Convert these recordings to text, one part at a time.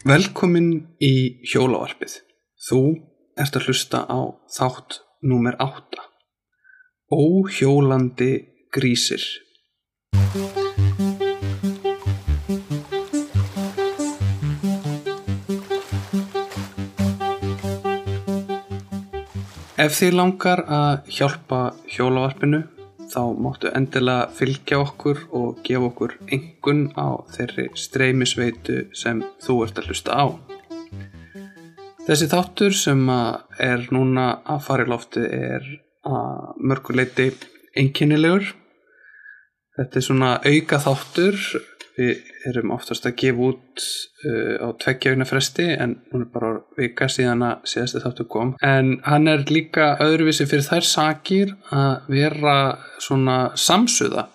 Velkomin í hjólavarpið. Þú ert að hlusta á þátt númer 8. Óhjólandi grísir. Ef þið langar að hjálpa hjólavarpinu þá máttu endilega fylgja okkur og gefa okkur engun á þeirri streymisveitu sem þú ert að hlusta á. Þessi þáttur sem er núna að fara í lofti er að mörguleiti einkennilegur. Þetta er svona auka þáttur. Við erum oftast að gefa út uh, á tveggjaugna fresti en hún er bara vika síðan að síðasti þáttur kom. En hann er líka öðruvísi fyrir þær sakir að vera svona samsuða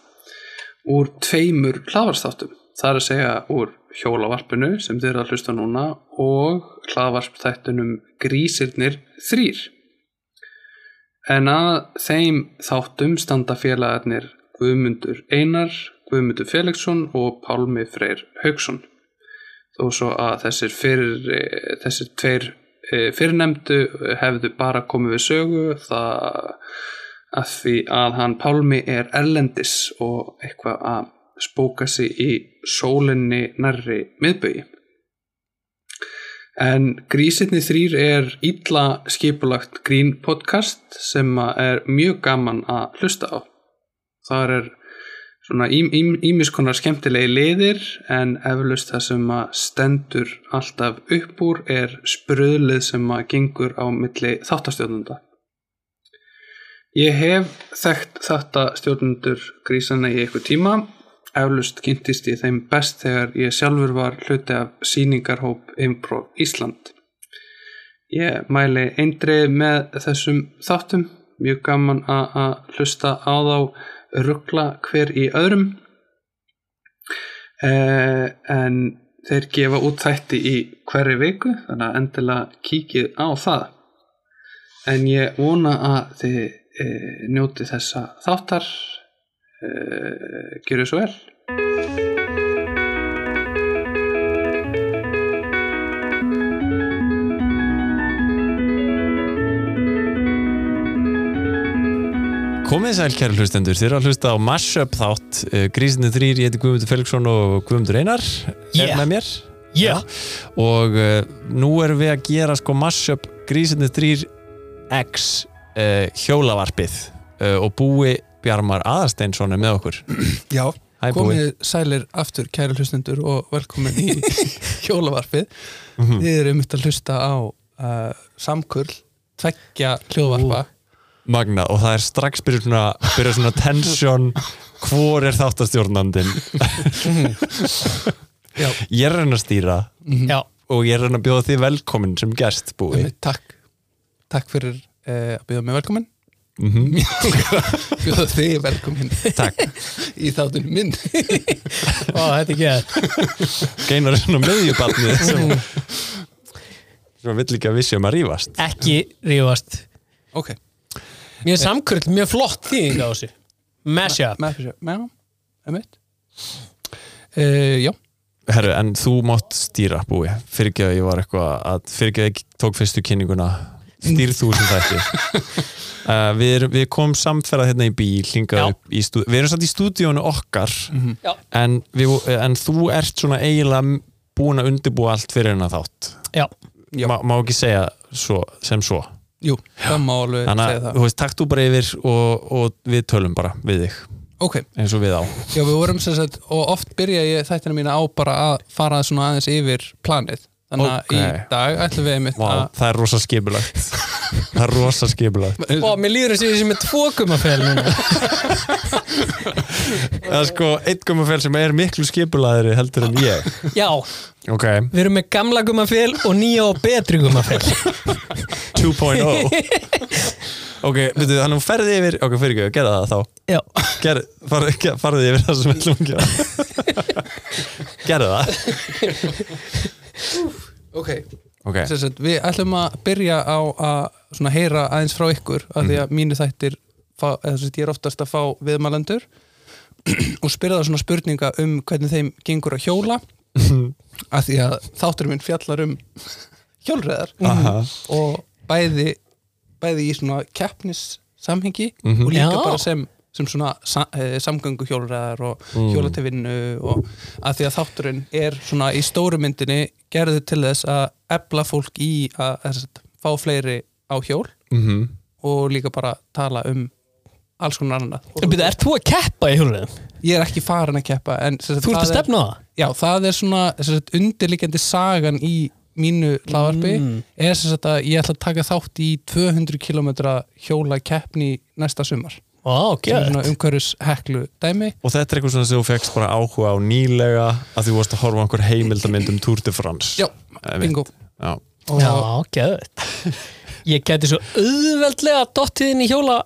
úr tveimur hlaðvarsþáttum. Það er að segja úr hjólavarpinu sem þið eru að hlusta núna og hlaðvarpþættunum Grísirnir þrýr. En að þeim þáttum standa félagarnir Guðmundur Einar, Guðmundur Felixson og Pálmi Freyr Haugsson. Þó svo að þessir, fyrir, þessir tveir fyrirnemdu hefðu bara komið við sögu það að því að hann Pálmi er erlendis og eitthvað að spóka sig í sólinni nærri miðbögi. En Grísirni þrýr er ítla skipulagt grín podcast sem er mjög gaman að hlusta á. Það er svona ímiskonar skemmtilegi liðir en eflust það sem að stendur alltaf upp úr er spröðlið sem að gengur á milli þáttastjórnunda. Ég hef þekkt þetta stjórnundur grísana í eitthvað tíma eflust kynntist ég þeim best þegar ég sjálfur var hluti af síningarhóp Improv Ísland. Ég mæli eindrið með þessum þáttum, mjög gaman að hlusta á þá ruggla hver í öðrum. Eh, en þeir gefa út þætti í hverju viku þannig að endilega kíkið á það. En ég vona að þið eh, njóti þessa þáttar. Eh, gjöru svo vel Komið sæl kæru hlustendur, þið eru að hlusta á Mashup þátt uh, Grísinu þrýr, ég heiti Guðmundur Felixson og Guðmundur Einar. Er Yeah. með mér? Yeah. og uh, nú erum við að gera sko Mashup Grísinu þrýr X uh, hjólavarpið uh, og Búi Bjarmar Aðarsteinsson er með okkur. Já, Búi. komið sælir aftur kæri hlustendur og velkomin í hjólavarpið. Mhm. Þið eru um að hlusta á samkurl, tveggja hljóðvarpa Magna og það er strax byrjað svona, byrjað svona tension hvor er þáttastjórnandinn? Já, ég er reyna að stýra Já, og ég er reyna að bjóða þið velkomin sem gest Búi. Takk. Takk fyrir uh, að bjóða mig velkomin mm Bjóða þig velkomin Takk, í þáttunum minn. Ó, þetta er geð geinar er svona meðjubarnið sem, sem vill ekki að vissi um að rífast. Ekki rífast. Ok, Mér er samkvöld, mjög flott þýðing á þessu. Mashup fyrir Já, einmitt. Uh, Já, Herru, en þú mátt stýra búi. Fyrir ekki að ég var eitthvað að fyrir ekki að ég tók fyrstu kynninguna. Stýr þú sem þætti uh, við, erum- við komum samferðað hérna í bíl í við erum satt í stúdíónu okkar Já. en, við, en þú ert svona eiginlega búin að undirbúa allt fyrir hennar þátt. Já, Já. má, má ekki segja svo, sem svo jú, það má alveg þannig segja að það. þú veist, takk þú bara yfir og, og við tölum bara við þig. Ok, eins og við á. Já, við vorum sem sagt, og oft byrja ég þættina mína á bara að fara svona aðeins yfir planið. Þannig að Ok. í dag ætlum við einmitt Vá, að... það er rosa skipulagt það er rosa skipulagt. Ó, mér líður þessi sem er tvo gummafél það er sko einn gummafél sem er miklu skipulaðri heldur en ég. Já, ok, við erum með gamla gummafél og nýja og betri gummafél 2.0 ok, veitu, þannig að ferði yfir ok, fyrir ekki, gera það þá. Já, Ger, far, ger, farði yfir það sem við ætlum að gera. Gerðu það. Ok, ok, sem sagt, við ætlum að byrja á að svona heyra aðeins frá ykkur af því að mínu þættir, fá, eða sem sagt, ég er oftast að fá viðmælendur og spyrja það svona spurninga um hvernig þeim gengur að hjóla að því að þáttur minn fjallar um hjólreðar Aha. og bæði bæði í svona keppnis samhengi Mhm. og líka Já. bara sem, sem svona sa, e, samgöngu hjólreðar og Mm. hjóla til vinnu og að því að þátturinn er svona í stóru myndinni gerður til þess að ebla fólk í að, að fá fleiri á hjól Mhm. og líka bara tala um alls konar annað En byrju, ert þú að keppa í hjólriðum? ég er ekki farin að keppa en Þú ert að er- stefna á það? Já, það er svona sagt, undirliggjandi sagan í mínu hlaðvarpi Mm. er sem sagt að ég ætla að taka þátt í 200 km hjóla keppni næsta sumar Gett umhverfis heklu dæmi. Og þetta er eitthvað sem þú fegst bara áhuga á nýlega að þú varst að horfa á einhver heimildamynd um Tour de France. Já, bingo. Já. Já, gett Ég geti svo auðveldlega dottið inn í hjóla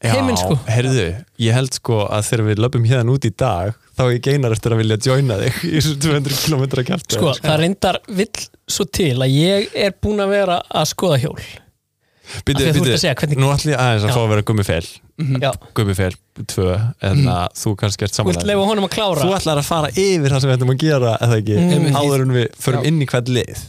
heiminn sko. Herðu, ég held sko að þegar við löpum hérna út í dag þá er ég geinar eftir að vilja joina þig í þessu 200 km kæft Sko, það reyndar vill svo til að ég er búin að vera að skoða hjól Býtu, býtu, hvernig- nú ætlum ég aðeins að fá að vera gummifel Já, Gummifel 2 en að þú kannski ert samanlega Þú ætlar að fara yfir það sem við ættum að gera eða ekki, Mm. áður en við förum Já. inn í hvert lið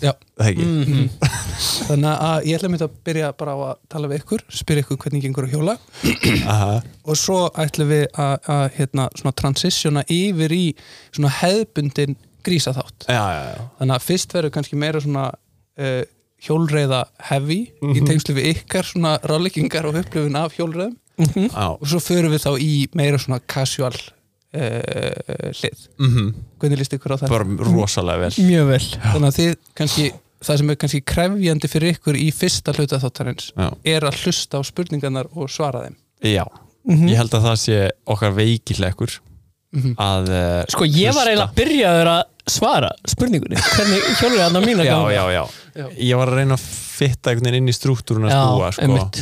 ekki? Mhm. þannig að ég ætla að byrja bara á að tala við ykkur spyrja ykkur hvernig gengur að hjóla. Og svo ætlum við að, að hérna, svona transitiona yfir í svona hefðbundin grísaþátt. Já, já, já. Þannig að fyrst verður kannski meira svona uh, hjólreiða heavy í tengslu við ykkar svona ráleikingar og upplifun af hjólreiðum. Já, og svo förum við þá í meira svona casual uh, hlið. Mhm, hvernig líst ykkur á það? bara rosalega vel. Mjög vel. Þannig að þið kannski það sem er kannski krefjandi fyrir ykkur í fyrsta hluta þáttarins Já, er að hlusta á spurningarnar og svara þeim. Já. Mhm. ég held að það sé okkar veikilekkur. Mhm. Að uh, Sko, ég var hlusta. eiginlega byrjaður að svara spurningunni Hvernig hjólriðarna mína Já, ganga? já, já, Já. Ég var að reyna að fitta einhvern veginn inn í struktúruna Já, spúa sko. einmitt.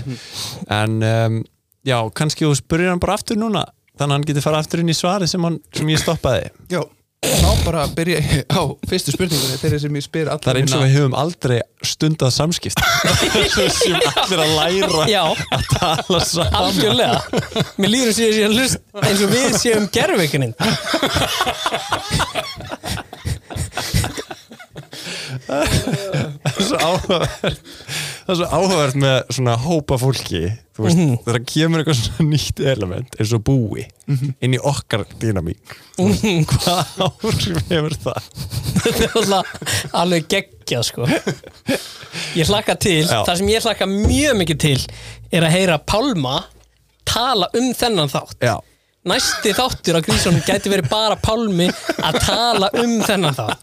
En um, já, kannski þú spyrir hann bara aftur núna Þannig að hann getur fara aftur inn í svari sem, hann, sem ég stoppaði Já, þá bara byrja ég á fyrstu spurningunni þeirri sem ég spyr allar Það er eins og við höfum aldrei stundað samskipt sem allir að læra Já, að tala saman. Algjörlega. Mér líður að sé að hlust eins og við séum gerðveikininn Það er svo áhugavert. Er með svona hópa fólki. Veist, Mhm. þegar kemur eitthvað svona nýtt element eins og búi inn í okkar dýnamík Hvað áhrif hefur það? Þetta er alveg geggjað sko. Ég hlakka til, Já. það sem ég hlakka mjög mikið til er að heyra Pálma tala um þennan þátt. Já, Næsti þáttur á grísunum gæti verið bara Pálmi að tala um þennan þátt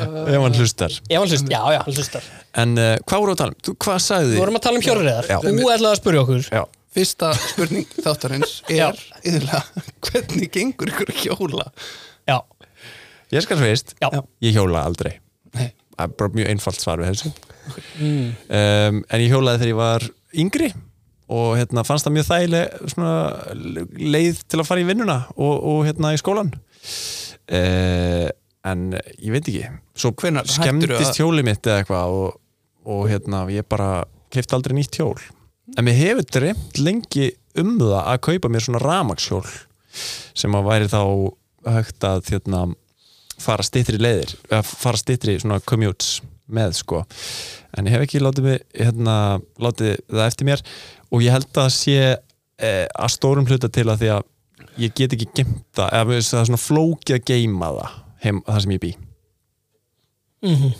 ef hann hlustar. Ef hann hlust, já, já, hann hlustar. En uh, hvað voru að tala um? Þú, hvað sagði Við þið? vorum að tala um hjólriðar Já. Þú ætlaði að spyrja okkur. Já, Fyrsta spurning þáttarins er yfirlega hvernig gengur ykkur að hjóla? Já, ég skal fyrst. Já, Já. Ég hjóla aldrei. Nei. Það er bara mjög einfalt svar við þessu um, En ég hjólaði þegar ég var yngri og hérna, fannst það mjög þægileg svona, leið til að fara í vinnuna og, og hérna í skólan uh, en ég veit ekki. Svo hættirðu skemmtist að- hjólið mitt eða eitthvað og, og hérna, ég bara kefti aldrei nýtt hjól. En mér hefur dremt lengi um það að kaupa mér svona ramakshjól sem að væri þá hægt að hérna, fara stittri leiðir að fara stittri svona commutes með sko. En ég hef ekki látið, mig, hérna, látið það eftir mér og ég held að sé eh, að stórum hluta til að því að ég get ekki gemta eða það er svona flókið að geima það heim, það sem ég bý. Mhm.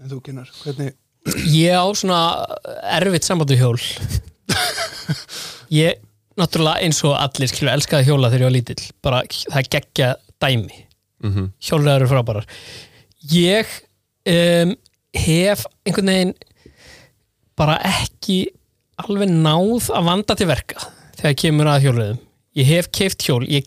En þú kynnar, hvernig Ég á svona erfitt samband við hjól. Ég, náttúrulega eins og allir skilur elskaði hjóla þegar ég var lítill. Bara það geggja dæmi. Mm -hmm. hjólreðar eru frábærar. Ég um, hef einhvern veginn bara ekki alveg náð að vanda til verka þegar kemur að hjólreðum Ég hef keift hjól, ég,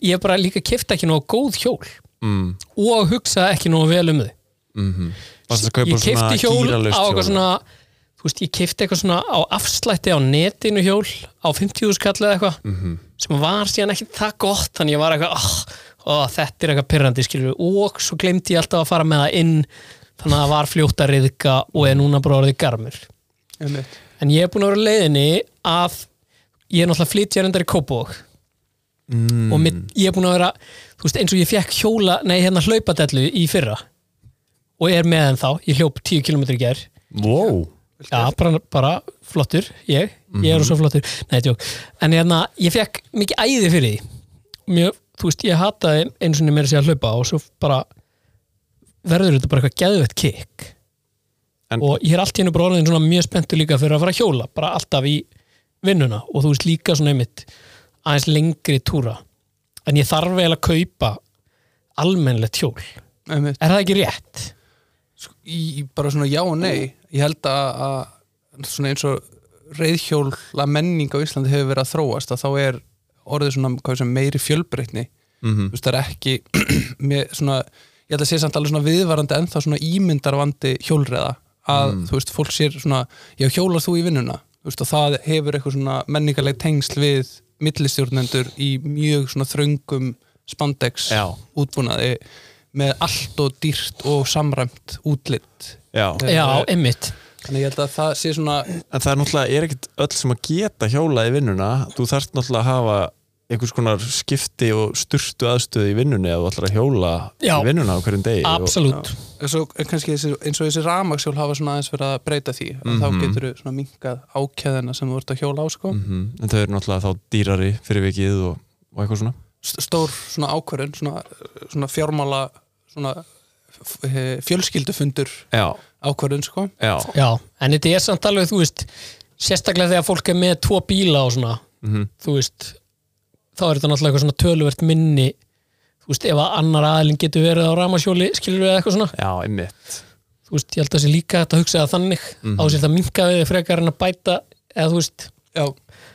ég hef bara líka keift ekki nógu góð hjól mm, og hugsa ekki nógu vel um þau. Mm -hmm. Að ég keipti hjól á eitthvað svona þú veist, ég keipti eitthvað svona á afslætti á netinu hjól á 50 skall eða eitthvað Mhm. sem var síðan ekki það gott þannig ég var eitthvað, oh, oh, þetta er eitthvað pyrrandi skilur og svo glemdi ég alltaf að fara með það inn þannig að það var fljótt að riðka og er núna bara orðið garmur. En ég er búin að vera leiðinni að ég er náttúrulega flytja reyndar í Kópavog. Mm, og mér, ég er búin að vera þú veist, eins og ég fekk hjóla, nei hérna hlaupadellu í fyrra og er með henn þá, ég hljóp 10 km í ger wow. Já, bara, bara flottur, ég. Ég er svo flottur, nei, tjók en hérna, ég fekk mikið æði fyrir því. Mjög, þú veist, ég hataði eins og mér að segja að hlaupa og svo bara verður þetta bara eitthvað geðvett kikk og ég er allt í hennu bara orðin svona mjög spenntur líka fyrir að fara að hjóla, bara alltaf í vinnuna. Og þú veist líka svona einmitt aðeins lengri túra en ég þarf vel að kaupa almennlegt hjól, Einmitt. er það ekki rétt? í, í bara svona já og nei ég held að, að svona eins og reyðhjóla menning á Íslandi hefur verið að þróast að þá er orðið svona sem, meiri fjölbreytni Mhm. þú veist það er ekki með svona, ég held að sé samt alveg svona viðvarandi ennþá svona ímyndarvandi hjólreða að þú veist fólk sér svona já hjólar þú í vinnuna þú veist og það hefur eitthvað svona menningarleg tengsl við millistjórnendur í mjög svona þröngum spandex Já. útbúnaði með allt og dýrt og samræmt útlitt Já. Já, einmitt þannig ég held að það sé svona En það er náttúrulega, er ekkit öll sem að geta hjólað í vinnuna þú þarft náttúrulega að hafa einhvers konar skipti og sturtu aðstöði í vinnunni að þú ætlar að hjóla Já. í vinnuna á hverjum degi Absolutt. Eins og, kannski þessi, eins og þessi ramaksjól hafa svona aðeins verið að breyta því mm þá getur þú svona minkað ákjæðina sem þú ert að hjóla á sko. Mhm. En þau eru náttúrulega þá dýrari fyrir vikið og, og eitthvað svona. St- stór svona ákvörðun svona, svona fjármála svona eh, fjölskyldufundur Já, ákvörðun sko. Já, Já, en þetta er samt alveg, þú veist sérstaklega þegar fólk er með tvo bíla og svona, Mhm. þú veist þá er þetta náttúrulega eitthvað svona töluvert minni þú veist, ef að annar aðilinn getur verið á ramasjóli, skilur við eitthvað svona. Já, einmitt. Þú veist, ég held að það sé líka að hugsa það þannig. Mm -hmm. ásett að minka við frekar en að bæta eða þú veist, Já,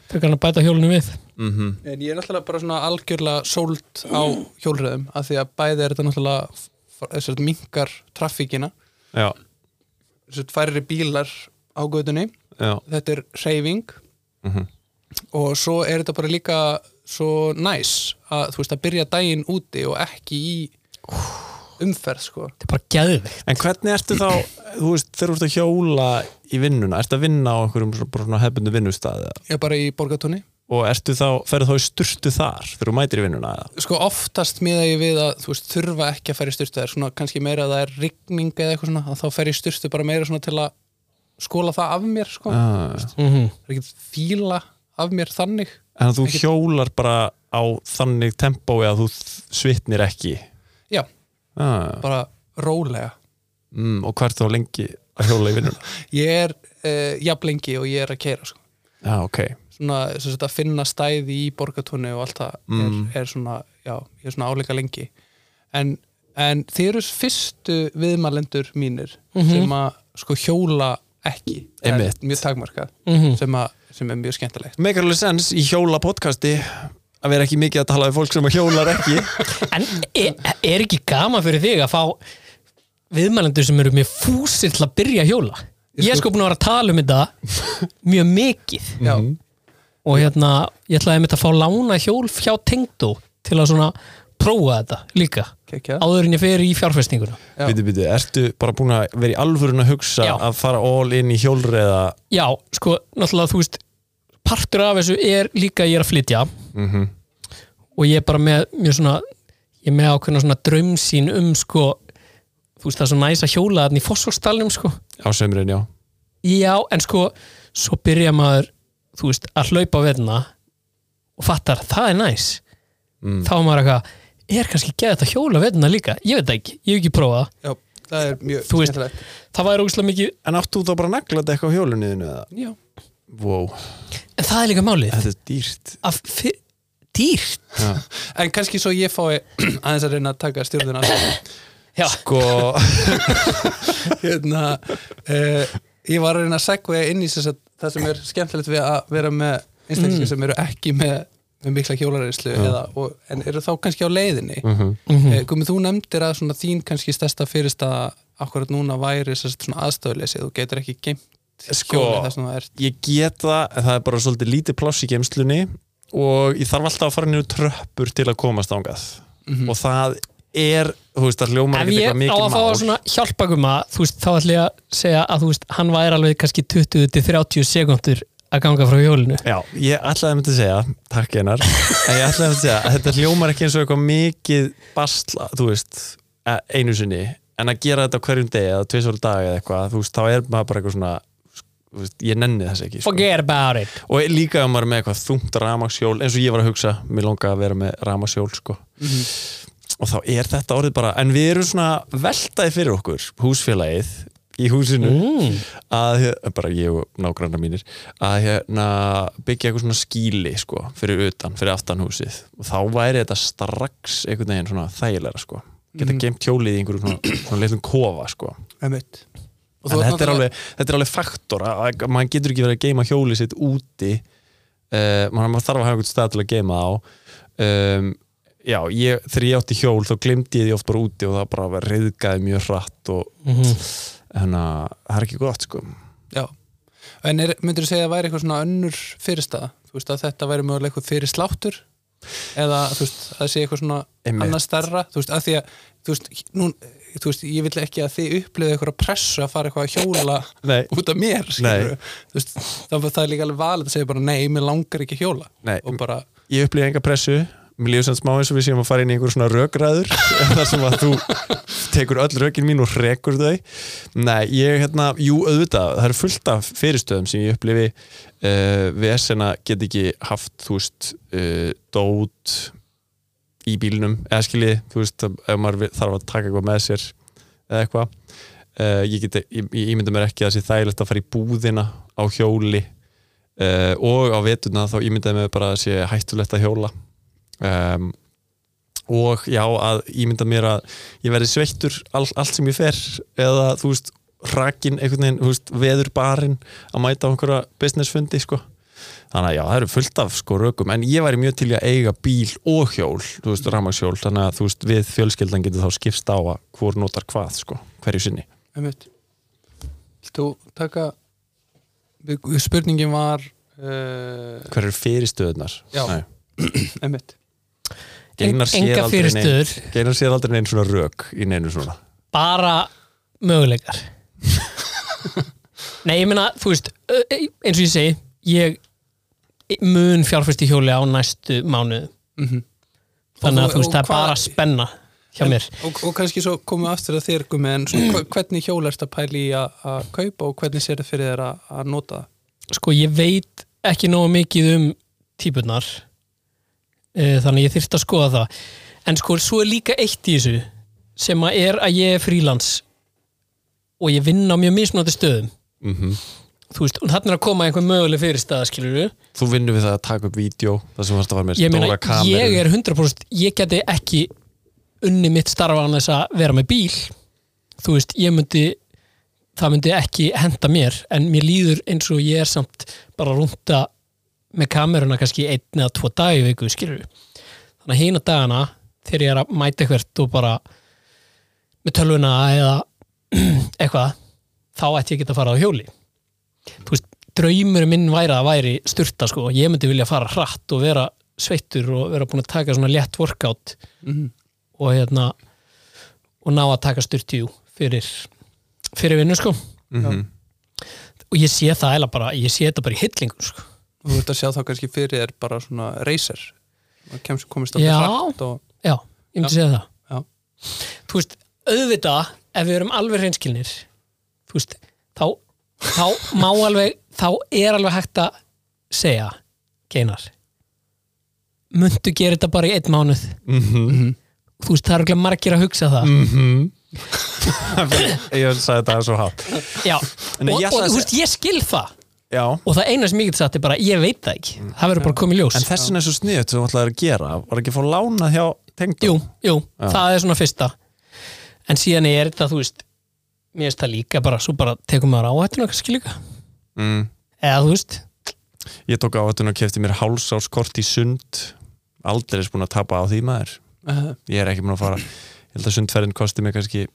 frekar en að bæta hjólinu við. Mm en ég er náttúrulega bara svona algjörlega sóld á hjólreðum af því að bæði er þetta náttúrulega þess að minkar traffíkina Já, þess að færri bílar á gödunni já, þetta er reyfing Mhm. og svo er þetta bara líka svo næs að þú veist að byrja daginn úti og ekki í umferð sko. Þetta er bara geðvikt En hvernig ertu þá, þú veist, þegar þú ert að hjóla í vinnuna, ertu að vinna á einhverjum svona, bara svona hefbundu vinnustæði ég er bara í borgatúni og ertu þá, ferðu þá í sturtu þar þegar þú mætir í vinnuna eða? sko oftast miða ég við að þú veist þurfa ekki að færa í styrstu það er svona kannski meira að það er rigning eða eitthvað svona að þá fer ég í styrstu bara meira svona til að skóla það af mér sko. Ah, mm -hmm. það er ekki fíla af mér þannig en þú hjólar bara á þannig tempói að þú svitnir ekki? Já, ah, bara rólega. Mm, og hvert þá lengi að hjóla í vinnuna? Ég er uh, jafnlengi og ég er að keira sko. Já, ok. Svona sem sagt, að finna stæði í borgatúni og allt það Mm. er, er svona, já, ég er svona áleika lengi. En, en þið eru fyrstu viðmælendur mínir sem að sko hjóla ekki. Er mjög takmarkað Mhm. sem, að, sem er mjög skemmtilegt. Megar alveg sens í hjóla podcasti að vera ekki mikið að tala við fólk sem að hjólar ekki. En er, er ekki gaman fyrir þig að fá viðmælendur sem eru mjög fúsir til að byrja að hjóla? Ég er sko búin að vera að tala um þetta mjög mikið. Já, og hérna, ég ætlaði einmitt að fá lána hjól hjá Tengdó til að svona prófa þetta líka kekja áður en ég fer í fjárfestinguna Já. Biti, biti, ertu bara búin að vera í alvörun að hugsa Já. að fara all in í hjólreða Já, sko, náttúrulega þú veist partur af þessu er líka að ég er að flytja mm og ég er bara með mjög svona ég er með ákveðna svona draumsýn um sko, þú veist það er svo næs að hjóla þarna í fósfórstalnum sko á sömurinn, já Já, en sko, svo byrja maður, þú veist, að hlaupa við hérna og fattar, það er næs. Mm. Þá er maður eitthvað, er kannski geða þetta hjóla við hérna líka? Ég veit ekki, ég hef ekki prófað. það. já, það er mjög Þú veist- skemmtilegt Það væri ógustlega mikið, En áttu þú þá bara að negla þetta eitthvað á hjólunniðinu eða? já, Wow, en það er líka málið. þetta er dýrt Að fyr, dýrt? Já. en kannski svo ég fái aðeins að reyna að taka stjórnuna Já, Sko, hérna uh, ég var að reyna að segja inn í þess að það sem er skemmtilegt við að vera með einstaklingar sem eru ekki með, með mikla og, en eru þá kannski á leiðinni? Mm Mhm. -hmm. Gumi, þú nefndir að svona þín kannski stærsta fyrirstaða akkurat núna væri aðstöðuleysi. Þú getur ekki geimt Sko, að ég get það en það er bara svolítið lítið pláss í geimslunni og ég þarf alltaf að fara niður tröppur til að komast ángað og það er, þú veist, ef ekki ég eitthvað á mikið að fá mál. að svona hjálpa guma, þú veist, þá ætlum ég að segja að þú veist, hann væri alveg kannski 20-30 sekundur að ganga frá hjólinu Já, ég ætlaði að myndi að segja, takk einar en ég ætlaði að myndi að segja að þetta hljómar ekki eins og eitthvað mikið basla, þú veist e- einu sinni, en að gera þetta hverjum degi eða tvisvöld dag eða eitthvað, þú veist, þá er maður bara eitthvað svona veist, ég nenni þess ekki sko. forget about it og líka ef maður er með eitthvað þungt ramaksjól eins og ég var að hugsa, mér langa að vera með ramaksjól sko. og þá er þetta orðið bara, en við erum svona veltaði fyrir okkur, húsfélagið í húsinu mm. að, bara ég og nágrannar mínir að hérna byggja eitthvað svona skíli sko, fyrir utan, fyrir aftan húsið og þá væri þetta strax einhvern veginn svona þægilega sko geta Mhm. geimt hjólið í einhverjum svona, svona litlum kofa sko en þetta er, alveg, þetta er alveg faktor að, að maður getur ekki verið að geima hjólið sitt úti uh, maður maður þarf að hafa einhvern stað til að geima á um, já, ég, þegar ég átti hjól þá glemdi ég því oft bara úti og það bara reyðgaði mjög hratt og Mhm. Þannig að það er ekki gott sko. Já, en er, myndir þú segja að væri eitthvað svona önnur fyrirstaða, þú veist að þetta væri mögulega eitthvað fyrir sláttur? Eða þú veist, að það sé eitthvað svona annað stærra, þú veist, að því að þú veist, nú, þú veist, ég vil ekki að þið upplifið eitthvað pressu að fara eitthvað að hjóla Nei. út af mér, veist, þá það er líka alveg valið að segja bara nei, mér langar ekki að hjóla. Nei. bara, ég upplýði enga pressu mér líður sem smá eins og við séum að fara inn í einhver svona rökræður þar sem að þú tekur öll rökin mín og rekur þau. Nei, ég hérna, jú auðvitað það eru fullt af fyrirstöðum sem ég upplifi uh, vesena get ekki haft, þú veist uh, dót í bílnum, eða skiljið þú veist, ef maður þarf að taka eitthvað með sér eða eitthvað. Uh, ég, ég, ég ímynda mér ekki að það sé þægilegt að fara í búðina á hjóli og á vetuna þá ímyndaði mér bara að sé hættulegt að hjóla um, og já að ímynda mér að ég verði sveittur all, allt sem ég fer eða þú veist rakin einhvern veginn, þú veist, veður barinn að mæta á einhverja businessfundi sko. Þannig að já, það eru fullt af sko rökum. En ég væri mjög til að eiga bíl og hjól þú veist, ramagsjól, þannig að þú veist við fjölskyldan getur þá skipst á að hvor notar hvað sko, hverju sinni. Einmitt. Þú taka spurningin var uh, hver eru fyrirstöðunar Já. Einmitt Geinar sér sér aldrei neinn svona rök í neinu svona. Bara möguleikar. Nei, ég meina, þú veist ö- eins og ég segi ég mun fjárfæst í hjóli á næstu mánuð mm þannig Og að þú- veist, það er bara spenna hjá mér. og, og kannski svo komum við aftur að þér gumi en svona, hvernig hjól erst að pæli í að að kaupa og hvernig sér það fyrir þér að, að nota það? Sko, ég veit ekki nógu mikið um típunar þannig að ég þyrst að skoða það. En sko, svo er líka eitt í þessu sem að er að ég er frílans og ég vinn á mjög mismunandi stöðum. Mm þú veist, og þarna er að koma einhver möguleg fyrirstaða skilur Þú vinnur við það að taka upp vídeo það sem varst að fara með stóra kameru. ég er 100% ég geti ekki unni mitt starfa án þess að vera með bíl. Þú veist, ég myndi það myndi ekki henda mér en mér líður eins og ég er samt bara að rúnda með kameruna kannski einn eða tvo dagi í viku, skilur þannig að hína dagana þegar ég er að mæta eitthvert og bara með tölvuna eða eitthvað þá ætti ég að geta að fara á hjóli. Þú veist, draumur minn væri að væri styrta sko, ég myndi vilja fara hratt og vera sveittur og vera búin að taka svona létt workout mm og hérna og ná að taka styrtjú fyrir fyrir vinnu sko. Mhm. og ég sé það eða bara, ég sé þetta bara í hillingum sko. Og þú ert að sjá þá kannski fyrir þér bara svona racer. Og kemst, komist Já. alltaf hratt og já, ég myndi segja það. Já. þú veist, auðvitað ef við erum alveg reynskilnir þú veist, þá þá má alveg, þá er alveg hægt að segja geinar muntu gera þetta bara í einn mánuð. Mhm. þú veist, það er alveg margir að hugsa það. Mhm. Ég sagði þetta svo hátt. Já, En og, og að þú veist, ég skil það Já. Og það eina sem ég get sagt er bara, ég veit það ekki. Það verður bara í ljós. En þessin er svo sniðut sem þú ætlaði að gera. Var ekki að fá lána hjá tengdum? jú, jú, Já. það er svona fyrsta. En síðan er þetta, þú veist mér finnst það líka bara, svo bara tekum maður áhættuna kannski líka, mm. eða þú veist. Ég tók áhættun og kefti mér hálsáskort í sund. Aldrei er búin að tapa á því maður. Uh, Ég er ekki búin að fara. Ég held að sundferðin kosti mig kannski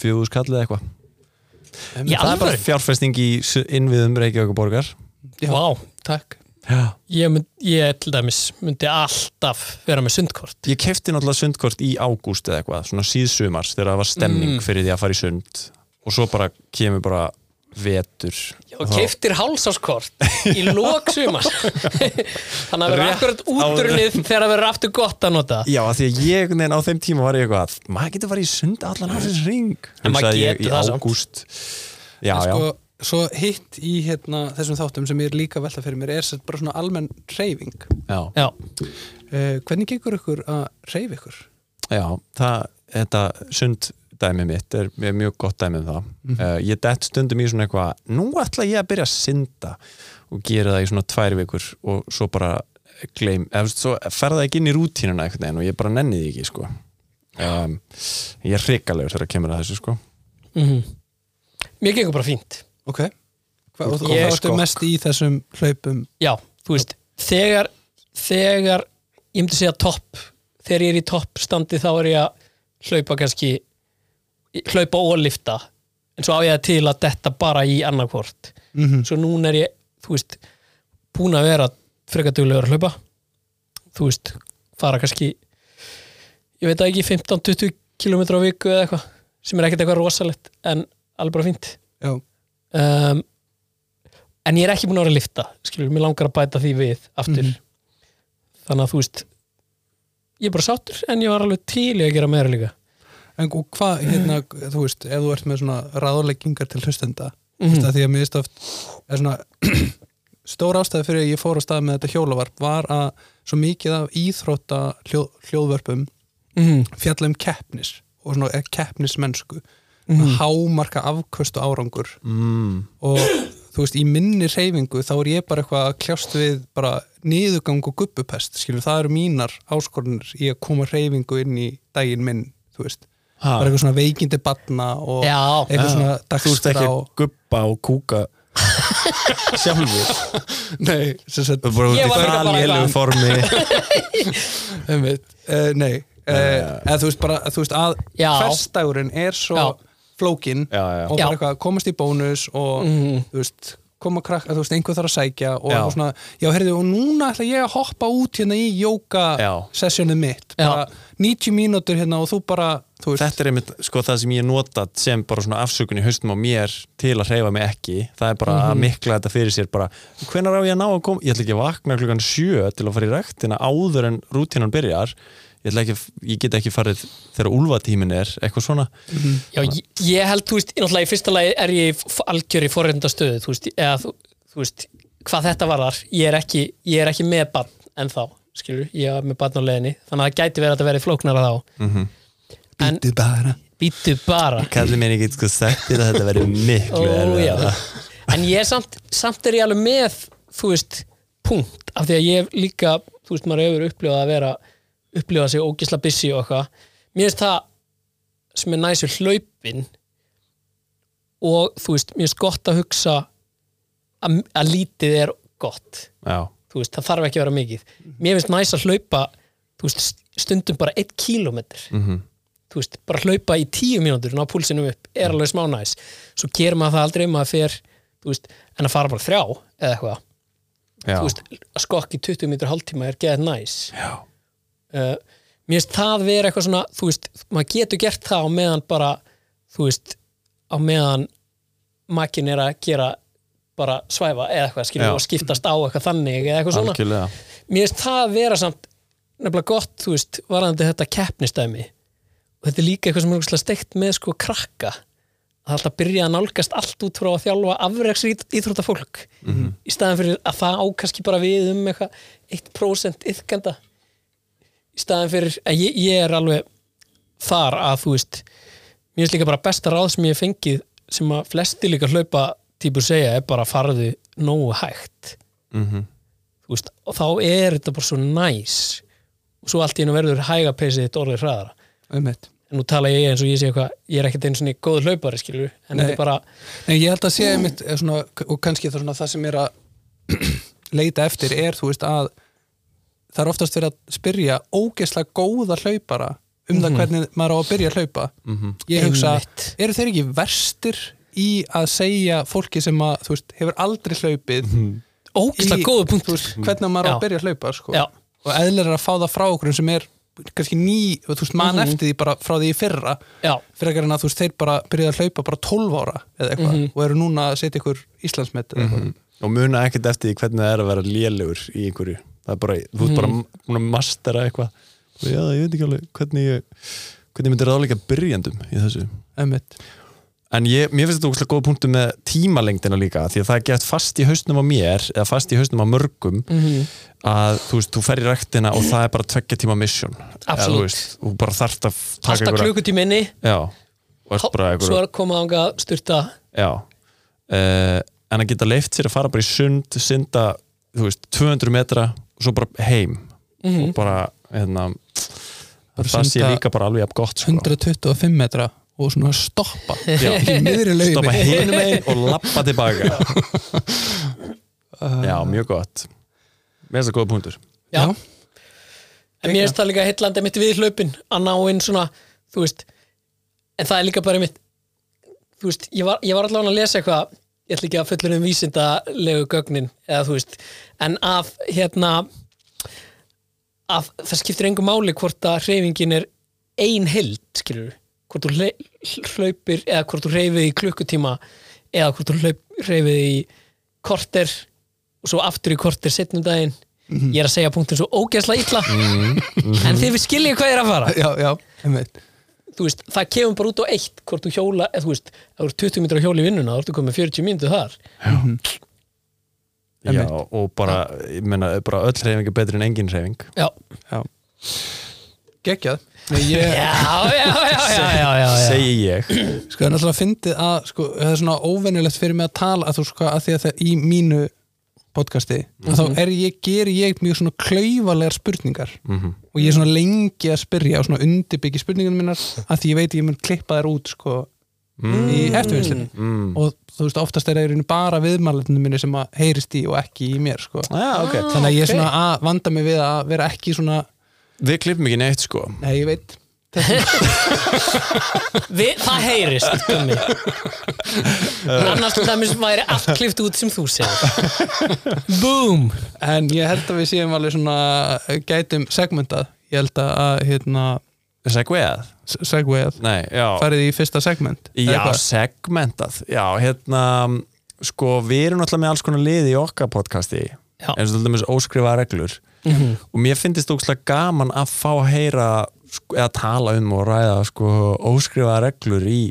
fjögur skallið eða eitthvað Það er bara alveg, fjárfesting í innviðum Reykjavík borgar já, Vá. takk. Já. Ég, mynd, ég til dæmis myndi alltaf vera með sundkort. Ég kefti náttúrulega sundkort í ágúst eða eitthvað, svona síðsumars þegar það var stemning Mm. fyrir því að fara í sund. Og svo bara kemur bara vetur og keiftir hálsáskort í lók sumar þannig að vera akkurat útrunnið þegar það verður aftur gott að nota. Já, af því að ég veginn á þeim tíma var ég eitthvað maður getur farið í sund allan ásins ring En maður getur það samt. ágúst. Já, já, sko, svo hitt í hérna, þessum þáttum sem ég er líka velta fyrir mér er bara svona almenn reyfing já, Já, uh, hvernig gengur ykkur að reyfi ykkur? já það, þetta sund dæmi mitt er, mjög gott dæmi um það. Mhm. uh, ég dett stundum í svona eitthvað nú ætla ég að byrja að synda og gera það í svona tvær vikur og svo bara gleym, eða svo fer það ekki inn í rútínuna einhvern veginn og ég bara nenni því ekki sko. Um, ég er hrikalegur þegar kemur að þessu sko. Mér gengur bara fínt. Ok, Hva, og, það ertu sko- mest í þessum hlaupum? Já, þú veist, þegar þegar, ég myndi segja topp þegar ég er í toppstandi þá er ég að hlaupa kannski hlaupa og lifta. En svo á ég til að detta bara í annarkvort. Mm svo núna er ég, þú veist búin að vera frekar duglegur að hlaupa. Þú veist, fara kannski ég veit ekki 15-20 km á viku eða eitthvað sem er ekkert eitthvað rosalegt en alveg bara fínt. Já, um, en ég er ekki búin að vera að lifta skilur, mér langar að bæta því við aftur. Mhm. þannig að þú veist ég er bara sáttur en ég var alveg til í að gera meira líka en hvað, hérna, þú veist ef þú ert með svona ráðleggingar til hlustenda mm Mhm. -hmm. því að mér veist oft er svona stór ástæði fyrir að ég fór á stað með þetta hjólavarp var að svo mikið af íþrótta hljó, hljóðvörpum mm. fjalla um keppnis og svona er keppnismennsku Mhm. hámarka afköstu árangur mm. og þú veist, í minni reyfingu þá er ég bara eitthvað að kljást við bara niðurgang og gubbupest skilur, það eru mínar áskorunir í að koma reyfingu inn í daginn minn þú veist, Ha. bara eitthvað svona veikindi batna og Já. eitthvað svona Þú veist ekki dagskrá að guppa og kúka sjálfur nei, sem sagt, Þú bara út í eitthvað. formi uh, nei uh, eða þú veist bara, þú veist að Já. hversdagurinn er svo Já. flókin Já, já. og Já. bara eitthvað komast í bónus og Mhm. þú veist koma krakka, þú veist, einhver þarf að sækja og Já. eitthvað svona, já, heyrðu, og núna ætla ég að hoppa út hérna í jóka Já. sessjónið mitt, Já. bara 90 mínútur hérna og þú bara, þú veist. Þetta er einmitt sko það sem ég nota sem bara svona afsökun í haustum á mér til að hreyfa mig ekki. Það er bara að mikla þetta fyrir sér bara hvenær á ég að ná að koma, ég ætla ekki að vakna klukkan sjö til að fara í rektina áður en rútínan byrjar ég, ekki, ég get ekki farið þegar úlfatímin er eitthvað svona. Já, ég, ég held, þú veist, náttúrulega í fyrsta lagi er ég algjör í forreindastöðu þú veist, eða þú, þú veist hvað þetta varðar, ég er ekki ég er ekki með barn ennþá, skilur ég er með barn á leiðinni, þannig að það gæti verið að verið flóknara þá. En Bíddu bara. Býttu bara. Kalli mér ekki sko sagt þér að þetta verður miklu erfiðara. en ég samt, samt er ég alveg með þú veist, punkt af því að ég hef líka, þú veist, maður hefur upplifað að vera, upplifað sig ógisla busy og eitthvað, mér finnst það sem er næsir hlaupin og þú veist, mér finnst gott að hugsa að, að lítið er gott. Já, þú veist, það þarf ekki að vera mikið. Mér finnst næs að hlaupa þú veist, stundum bara eitt kílómetr. Mhm. þú veist, bara hlaupa í tíu mínútur ná púlsinum upp, er alveg smá næs svo gerir maður það aldrei, maður fer þú veist, en að fara bara þrjá eða eitthvað, já, þú veist, að skokk í 20 mínútur hálftíma er geðið næs já. Uh, mér finnst það vera eitthvað svona, þú veist, maður getur gert það á meðan bara, þú veist á meðan makin er að gera bara svæfa eða eitthvað, skilur, Já. og skiptast á eitthvað þannig eða eitthvað svona. Algjörlega. Mér finnst það vera samt nefnilega gott, þú veist, varandi þetta keppnistæmi og þetta er líka eitthvað sem er steikt með sko krakka. Að alltaf byrja að nálgast allt út frá að þjálfa afreiks íþrótta fólk í staðan fyrir að það á kannski bara við um eitthvað 1% yðkenda í staðan fyrir, en ég, ég er alveg þar að þú veist mér finnst líka bara besta ráð sem ég hef fengið sem að flesti líka hlaupa típur segja er bara farðu nógu hægt. Mm þú veist, og þá er þetta bara svo næs. Og svo allt í hennu verður hæga peysið þitt orðið hraðara. Einmitt. En nú tala ég eins og ég sé eitthvað ég er ekkert einu svona góð hlaupari skilur en Nei. þetta er bara, En ég held að sé einmitt er svona, og kannski það, svona, það sem er að leita eftir er þú veist að það er oftast verið að spyrja ógeðslega góða hlaupara um það hvernig maður á að byrja að hlaupa. Ég hugsa, eru þeir ekki verstir í að segja fólki sem að, þú veist, hefur aldrei hlaupið ógislega í- góðu punkt þú veist, hvernig maður á að byrja að hlaupa sko. Og eðlir er að fá það frá okkur sem er kannski ný, þú veist, mann Mhm. eftir því bara frá því í fyrra. Já, en að þú veist, þeir bara byrjuði að hlaupa bara 12 ára eða eitthvað Mhm. og eru núna að setja ykkur Íslandsmet eða eitthvað og muna ekkert eftir því hvernig það er að vera lélegur í einhverju. Það er bara, þú ert bara búin að mastera eitthvað. Og já, ég veit ekki alveg hvernig ég hvernig ég myndi ráðleika byrjandum í þessu. Einmitt. en ég, mér finnst þetta óslega góða punktu með tímalengdina líka því að það er gett fast í hausnum á mér eða fast í hausnum á mörgum að þú veist, þú fer í rektina og það er bara tveggja tíma mission. Eða, þú Absolutt. veist, þú bara þarft að einhverja- klukkutíminni. Og Svo er að koma ánga styrta Já. Uh, En að geta leift sér að fara bara í sund synda, þú veist, 200 metra og svo bara heim og bara, hérna Bara það sé líka bara alveg jafn gott sko. 125 metra og svona stoppa Já. í miðri laumi stoppa einn og lappa tilbaka Já, mjög gott Mér finnst það góða punktur Já. Já. En mér finnst það líka heitlandi mitt við hlaupin að ná inn svona, þú veist en það er líka bara mitt þú veist, ég var, ég var allavega að lesa eitthvað ég ætla ekki að fullur um vísindalegu gögnin, eða þú veist en af, hérna af, það skiptir engu máli hvort að hreyfingin er ein held, skilur hvort þú hlaupir eða hvort þú hreyfið í klukkutíma eða hvort þú hreyfið í korter og svo aftur í korter setnum daginn. Ég er að segja punktin svo ógeðslega illa. En þið við skiljið hvað ég er að fara. Já, já, einmitt veist, það kemur bara út á eitt hvort þú hjóla, eða þú veist, þú ert 20 mítur á hjóli í vinnuna, þá ertu komið 40 mínútur þar. Já, og bara, ég meina, bara öll hreyfing er betri en engin hreyfing. Já, Já. Geggjað. Nei, ég, já, já, já, já, já, já, já. segi ég. Sko, það er náttúrulega fyndið að sko, það er svona óvenjulegt fyrir mig að tala að þú sko, að því að það í mínu podcasti, að þá er ég, ger ég mjög svona klaufalegar spurningar og ég er svona lengi að spyrja og svona undirbyggi spurningunum minnar að því ég veit ég mun klippa þær út sko í eftirvinnslinni mm. og þú veist, oftast er það bara viðmælendinu minni sem að heyrist í og ekki í mér sko. Já, ok. Þannig að ég er svona að vanda mig við að vera ekki svona, Við klippum ekki neitt sko. Nei ég veit Vi, það heyrist gummi. annars til dæmis væri allt klift út sem þú segir. Boom! En ég held að við séum alveg svona gætum segmentað. Ég held að hérna Nei, já. Farið í fyrsta segment Já, hvað? segmentað. Já, hérna sko, við erum náttúrulega með alls konar liði í okkar podcasti eins og til dæmis óskrifa reglur. Og mér finnst ókslega gaman að fá að heyra sko, eða tala um og ræða sko, óskrifa reglur í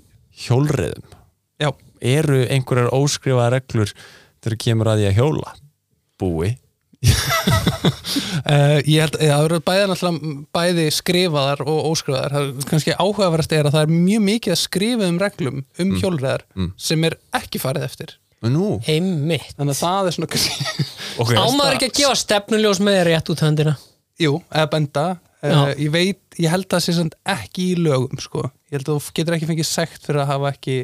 hjólriðum já, eru einhverjar óskrifa reglur þegar kemur að því að hjóla? Búi. Uh, ég held að það eru bæði, náttúrulega bæði skrifaðar og óskrifaðar. Það er kannski áhugaverðast er að það er mjög mikið að skrifa um reglum um hjólreðar sem er ekki farið eftir. Nú, heimitt þannig að það er svona kannski, ok. Ámaður ekki að gefa stefnuljós með rétt út höndina? Jú, eða benda uh, ég veit, ég held að það sé samt ekki í lögum sko, ég held að þú getur ekki fengið sekt fyrir að hafa ekki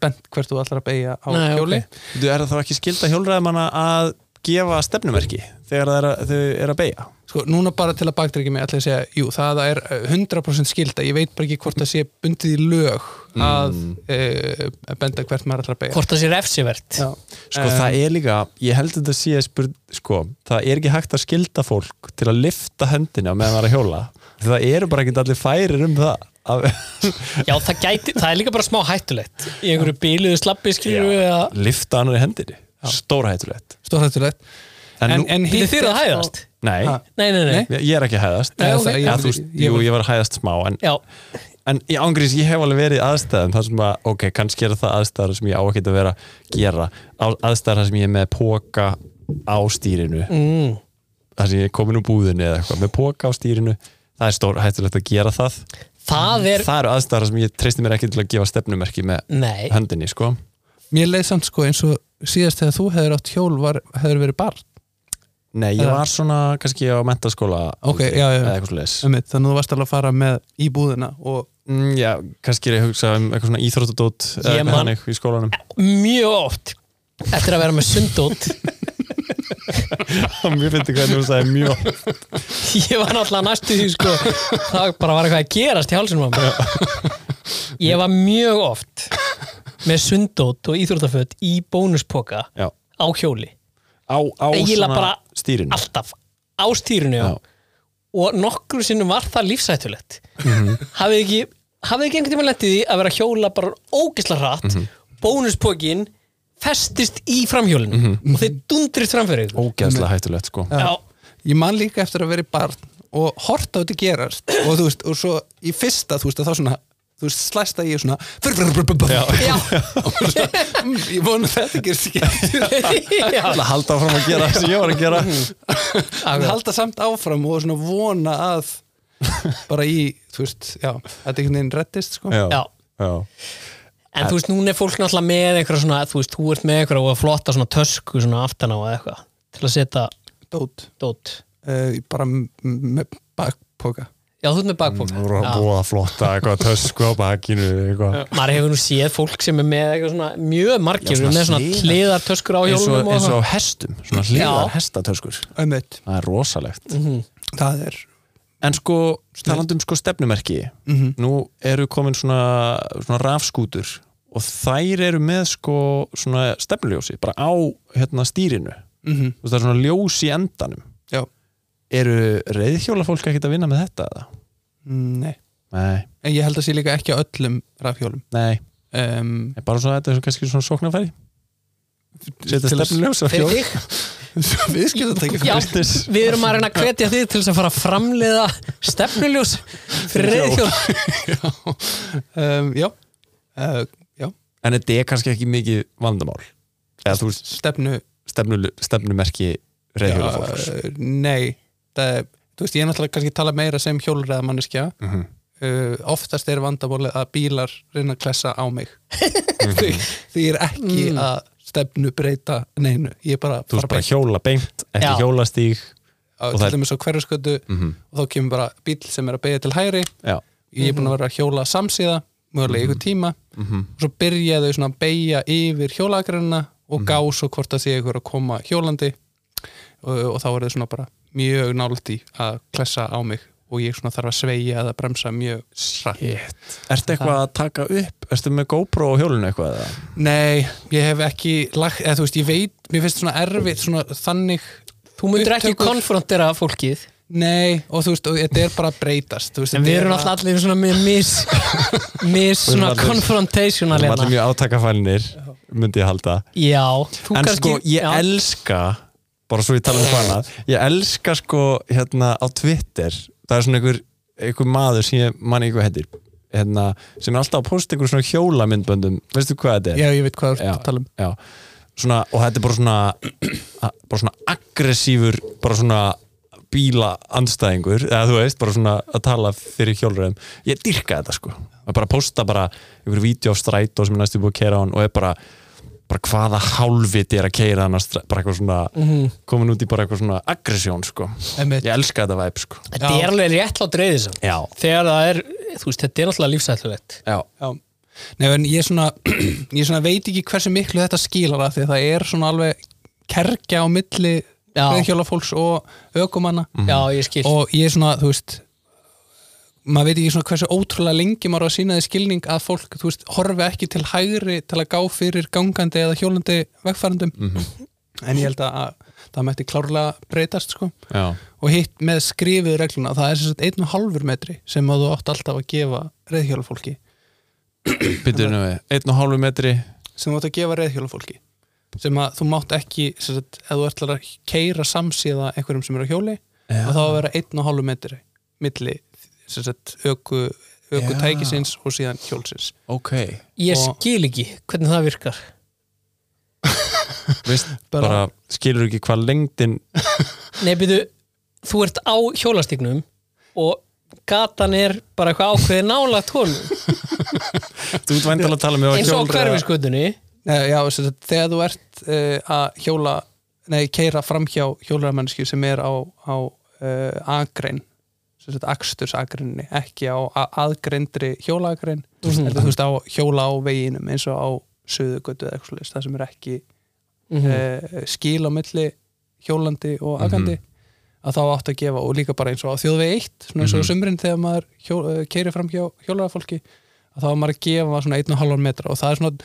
bent hvert þú ætlar að beigja á Nei, hjóli. Ok. Þú er það þá ekki skilda hjólræðamanna að gefa stefnumerki þegar það er að, þau er að beigja sko, núna bara til að bakdreikja mig ég að segja, jú, það er uh, 100% skilda, ég veit bara ekki hvort það sé bundið í lög að mm. benda hvert maður ætlar að beigja hvort það sé refsivert. Sko það er líka, ég held að þetta sé spurð, sko, það er ekki hægt að skilda fólk til að lifta hendina meðan það er að hjóla. Það eru bara ekki allir færir um það að, já, það, gæti, það er líka bara smá hættulegt í einhverju bíluðu slappi skilju eða lifta annari hendinni stórhættulegt. Stórhættulegt. En, en, nú, en Þið er að hæðast? nei. Nei, nei, nei, ég er ekki að hæðast. Nei, ok. það- ja, þú jú, ég var að hæðast smá en, Já, en í ángrís, ég hef alveg verið aðstæðum þar sem að, ok, kannski er það aðstæðar sem ég á ekki að vera að gera. Á, aðstæðar sem ég er með póka á stýrinu. Mm. þar sem ég er komin úr búðinni eða eitthvað með póka á stýrinu, það er stór hættulegt að gera það. Það er það eru aðstæðar sem ég treysti mér ekki til að gefa stefnumerki með Nei, höndinni, sko. Mér leið samt sko eins og síðast þegar þú hefur átt hjól var, hefur verið barn? Nei, ég Eða- var svona kannski á mentaskóla Ok, já, já. þannig að þú varst alveg að fara með í búðina og mm, Já, kannski er ég að hugsa um eitthvað svona íþróttadót eða eitthvað þannig í skólanum. mjög oft eftir að vera með sundót. Mér finnst hvernig þú sagði mjög ég var náttúrulega næstu því sko, það bara var eitthvað að gerast í hálsunum ég var mjög oft með sundót og íþróttaföt í bónuspoka Já, á hjóli. Á, á svona stýrinu. alltaf á stýrinu já. Já. og nokkru sinnum var það lífsættulegt hafið ekki hafið ekki einhvern tíma lendið í að vera að hjóla bara ógisla hratt bónuspókin festist í framhjólinu og þeir dundrist framfyrir ógeðslega hættulegt sko. Já, ég man líka eftir að vera í barn og horta á þetta gerast og þú veist, og svo í fyrsta, þú veist, að þá svona þú veist, slæsta ég svona Já. já, Mm, ég vona að þetta gerst ekki að halda áfram að gera það sem ég var að gera halda samt áfram og svona vona að bara í, þú veist, já þetta einhvern veginn reddist, sko já, já. En þú veist, núna er fólk náttúrulega með einhverja svona, þú veist, þú ert með einhverja og flotta svona tösku svona aftan á eða eitthvað til að setja dót, dót. uh, bara m- m- með bakpoka Já, þú ert með bakbók. Það voru búið að flotta eitthvað tösku á bakinu eitthvað. Maður hefur nú séð fólk sem er með eitthvað svona, mjög margir, Já, svona með svona hliðar. töskur á hjólunum eins og hestum, svona hliðar hestatöskur ömmut, það er rosalegt. Það er en sko, talandum sko stefnumerki Mhm. nú eru komin svona, svona rafskútur og þær eru með sko svona stefnuljósi bara á hérna stýrinu. Mm Þú veist, það er svona ljós í endanum eru reyðhjóla fólk ekkert að vinna með þetta? eða? nei. Nei, en ég held að sé líka ekki á öllum rafhjólum. Nei, um, er bara svona þetta er kannski svona sóknarfæri. Setja stefnuljós á Fyrir hjól þig? við skilum þetta ekki Já, business. við erum að reyna að hvetja þig til þess að fara að framleiða stefnuljós fyrir reyðhjól. um, já. Uh, já, en þetta er kannski ekki mikið vandamál? Eða þú veist, stefnu stefnu, stefnumerki reyðhjóla fólks uh, nei það, þú veist, ég er náttúrulega kannski að tala meira sem hjólræða manneskja Mhm. uh, oftast er vandamálið að bílar reyna að klessa á mig. Því, því ég er ekki að stefnu breyta neinu. Ég er bara að þú veist bara beint. hjóla beint, ekki Já. hjólastíg og til það- dæmis á hverjaskötu Mhm. og þá kemur bara bíl sem er að beigja til hægri. Já, ég er búin að vera að hjóla samsíða mögulega ykkur tíma. Og svo byrja þau svona að beigja yfir hjólagrænina og gá svo hvort það sé ykkur að koma hjólandi og, og þá er þau svona bara mjög nált í að klessa á mig og ég svona þarf að sveigja eða bremsa mjög hratt. ertu eitthvað að taka upp ertu með GoPro á hjólinu eitthvað eða? Nei, ég hef ekki lagt, eða þú veist, ég veit, mér finnst svona erfitt svona þannig, Þú myndir ekki Upptökur. konfrontera fólkið. nei og þú veist, og þetta er bara að breytast þú veist, En við er erum alltaf allir svona með mis, mis svona confrontational Við erum allir hérna. mjög átakafælinir myndi ég halda Já, þú en kannski... sko ég já. elska bara svo ég tala um annað. Ég elska sko hérna á Twitter það er svona einhver, einhver maður sem ég manni eitthvað heitir hérna, sem er alltaf að posta einhver svona hjólamyndböndum veistu hvað þetta er? Já, ég veit hvað þú ert að tala um. já. Svona, og þetta er bara svona bara svona aggressífur bara svona bíla andstæðingur, eða þú veist, bara svona að tala fyrir hjólröðum, ég dyrka þetta sko. Að bara posta bara einhverju vídeo á strætó sem er næstu búið að keira á hann og er bara bara hvaða hálfviti er að keira hann bara eitthvað svona, komin út í bara eitthvað svona aggressjón sko, ég elska þetta væp sko. Þetta er alveg rétt látt reyðis já, Þegar það er, þú veist, þetta er náttúrulega lífsætlulegt já, Já, Nei, en ég svona, ég svona veit ekki hversu miklu þetta skilar að því að það er svona alveg kerkja á milli Já. reyðhjólafólks og Já, ég skil. Og ég svona, þú veist maður veit ekki svona hversu ótrúlega lengi maður á að sína því skilning að fólk, þú veist, horfi ekki til hægri til að gá fyrir gangandi eða hjólandi vegfærandum en ég held að það mætti klárlega breytast sko. Já, og hitt með skrifið regluna það er sem sagt einn og halvur metri sem að þú átt alltaf að gefa reyðhjólafólki byrjuðu nú við einn og hálfu metri. Sem þú átt að gefa reyðhjólafólki sem að þú mátt ekki sagt, ef þú ert að keira samsíða einhverjum sem er á hjóli og þá að vera einn og hálfu metri milli öku, öku tækisins og síðan hjólsins. Ok, Ég Og- skil ekki hvernig það virkar. Veist, Bara- bara, skilur ekki hvað lengdin Nei, byrju, þú ert á hjólastignum og gatan er bara eitthvað ákveðið nála tónum þú ert væntalega að tala með eins og hverfiskutunni þegar þú ert uh, að hjóla nei, keira framhjá hjólarmannsku sem er á, á uh, agrein akstursagrinni ekki á a- aðgreindri hjólaagrein Mhm. heldur þú veist á hjóla á veginum eins og á söðugötu eða eitthvað svoleiðis, það sem er ekki Mhm. uh, skil á milli hjólandi og agandi að þá áttu að gefa og líka bara eins og á þjóðvegi eitt svona eins og mm sumrin þegar maður hjó, uh, keiri fram hjá hjólarafólki að þá var maður að gefa svona 1,5 metra og það er svona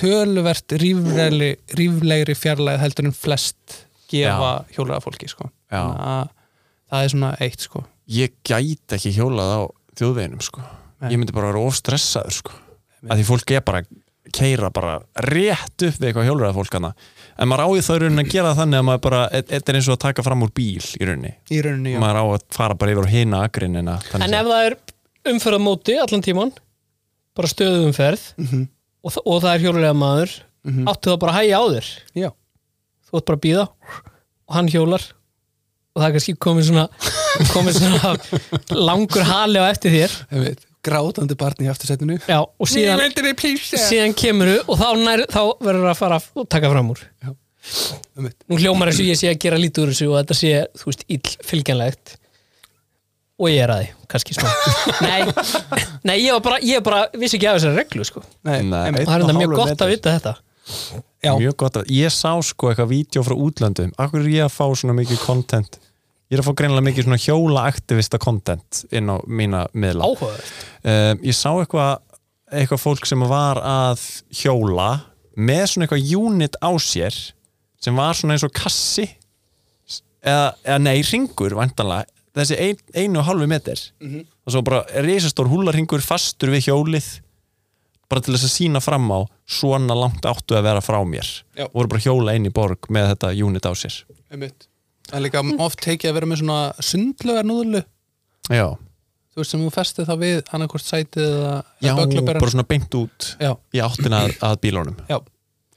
töluvert ríflegri, ríflegri fjarlæð heldur en flest gefa hjólarafólki sko. Já. Það er svona eitt sko ég gæti ekki hjólað á þjóðveginum sko. Nei. ég myndi bara vera ofstressaður sko. að því fólk er bara keira bara rétt upp við eitthvað hjólræða fólk hana en maður áður það í rauninni að gera þannig að maður bara, þetta er eins og að taka fram úr bíl í rauninni, í rauninni, maður á að fara bara yfir á hina agrinina En ef það er umferð á móti allan tíman bara stöðu umferð Mhm. og, þa- og það er hjólulega maður áttu það bara að hægja á þér já. þú ert bara að býða og hann hjólar og það er kannski komið svona komið svona langur hali á eftir þér. Veit, grátandi barn í aftursetinu Já, og síðan, síðan kemur og þá, nær, þá verður að fara að taka fram úr. Einmitt. nú hljómar og ég sé að gera lítið úr þessu og þetta sé, þú veist, ill fylgjanlegt og ég er að því, kannski smá. Nei, nei, ég var bara, ég bara vissi ekki af þessari reglu, sko. Og Nei, Nei. einmitt. það er enda mjög gott metri. að vita þetta. Já. mjög gott að, ég sá sko eitthvað vídeo frá útlöndum, akkur er ég að fá svona mikið content, ég er að fá greinilega mikið svona hjóla aktivista content inn á mína miðla. Áhugaverð um, ég sá eitthvað eitthvað fólk sem var að hjóla með svona eitthvað unit á sér sem var svona eins og kassi eða, eða nei, ringur vantanlega, þessi ein, einu og halvu meter. Og svo bara reisastór húlarringur fastur við hjólið bara til þess að sína fram á svona langt áttu að vera frá mér. Já. og voru bara hjóla inn í borg með þetta unit á sér. Einmitt. Það er líka oft tekið að vera með svona sundlugar núðlu. Já, þú veist sem þú festið það við annarkvort sætið eða já bara svona beint út já, í áttina að, að bílunum. Já,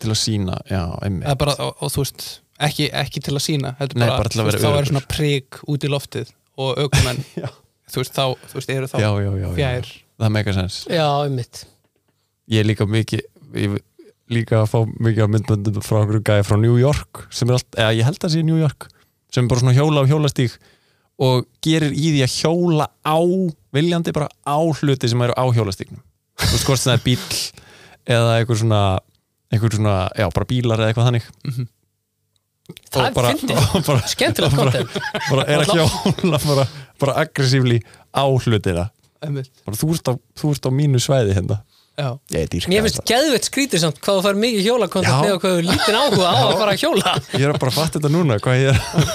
til að sína, já, einmitt. Bara, og, og þú veist ekki, ekki til að sína heldur Nei, bara, bara til að vera veist, þá er svona prik út í loftið og aukumenn þú veist þá, þú veist, eru þá já, já, já, já. fjær. Það meika sens já, einmitt. Ég er líka mikið ég líka að fá mikið af myndböndum frá okkur gæði frá New York sem er allt, eða ég held að sé New York sem er bara svona hjóla á hjólastík og gerir í því að hjóla á viljandi bara á hluti sem eru á hjólastíknum þú veist hvort sem það er bíl eða einhver svona einhver svona, já, bara bílar eða eitthvað þannig. Það Og er bara, fyndið, skemmtilegt bara, content. bara er að hjóla bara, bara aggressífli á Einmitt. bara, þú, ert á, mínu svæði hérna Mér finnst geðveitt skrítið samt hvað þú fær mikið með og hvað þú lítinn áhuga á að fara að hjóla. Ég er að bara fatta þetta núna hvað ég er að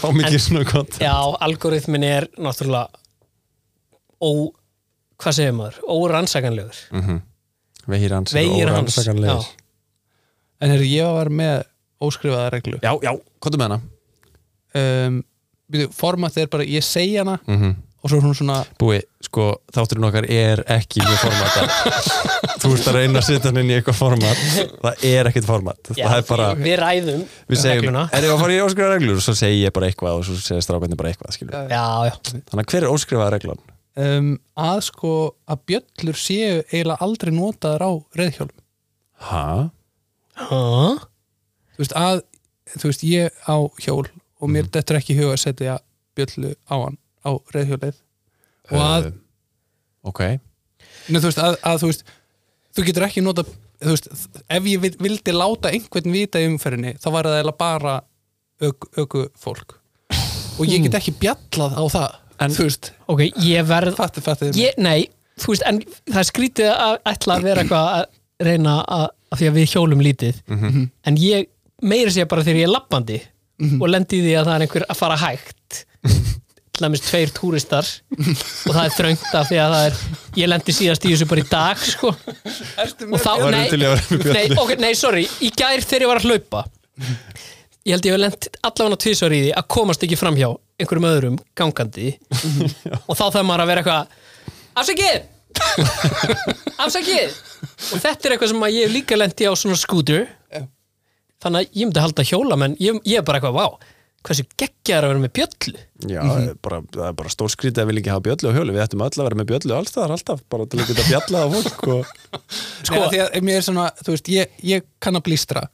fá mikið svona gott. Já, algoritmin er náttúrulega ó, hvað segir maður, órannsakanlegur vegir hans Vegir hans, órannsakanlegir. já. en er ég var með óskrifaða reglu. Já, já, hvað með hana. Um, byrju, formatið er bara, ég segja hana mm og svo er hún svona búi, sko, þátturinn okkar er ekki mjög formata þú ert að reyna að setja hann inn í eitthvað format. Það er ekkert format. Já, það er bara, Við ræðum. Við segjum er ég að fara í óskrifaða reglur og svo segi ég bara eitthvað og svo segir strákarnir bara eitthvað skilur. Já, já, þannig að hver er óskrifaða reglan? um, að sko að bjöllur séu eiginlega aldrei notaðar á reyðhjólum ha? ha? þú veist að þú veist ég á hjól og mér dettur ekki í huga að setja bjöllu á hann á reyðhjólið og að, Uh, ok. Nei, þú veist, að, að þú veist þú getur ekki nota veist, ef ég vil- vildi láta einhvern vita í umferðinni, þá var það eiginlega bara öku fólk og ég get ekki bjallað á það En- þú veist, Ok, ég verð fatti, fatti ég, Nei, þú veist, en það skrítið að ætla að vera eitthvað að reyna að, að því að við hjólum lítið. En ég meira sér bara þegar ég er lappandi og lendi í því að það er einhver að fara hægt dæmis tveir túristar og það er þröngt af því að það er ég lendi síðast í þessu bara í dag sko. og þá, nei, að nei, okay, nei, sorry í gær þegar ég var að hlaupa ég held ég hef lent allavega tvisvar í því að komast ekki framhjá einhverjum öðrum gangandi. Og þá þarf maður að vera eitthvað afsakið! Afsakið! Og þetta er eitthvað sem að ég hef líka lent í á svona skútur þannig að ég myndi halda hjóla menn ég, ég er bara eitthvað, vá, hversu geggjar að vera með bjöllu. Já, bara, það er bara stór skrítið að við ekki hafa bjöllu á hjóli við ættum öll að vera með bjöllu allstaðar alltaf bara til að geta bjallað á fólk og... sko, því að mér er svona, þú veist, ég, ég kann að blístra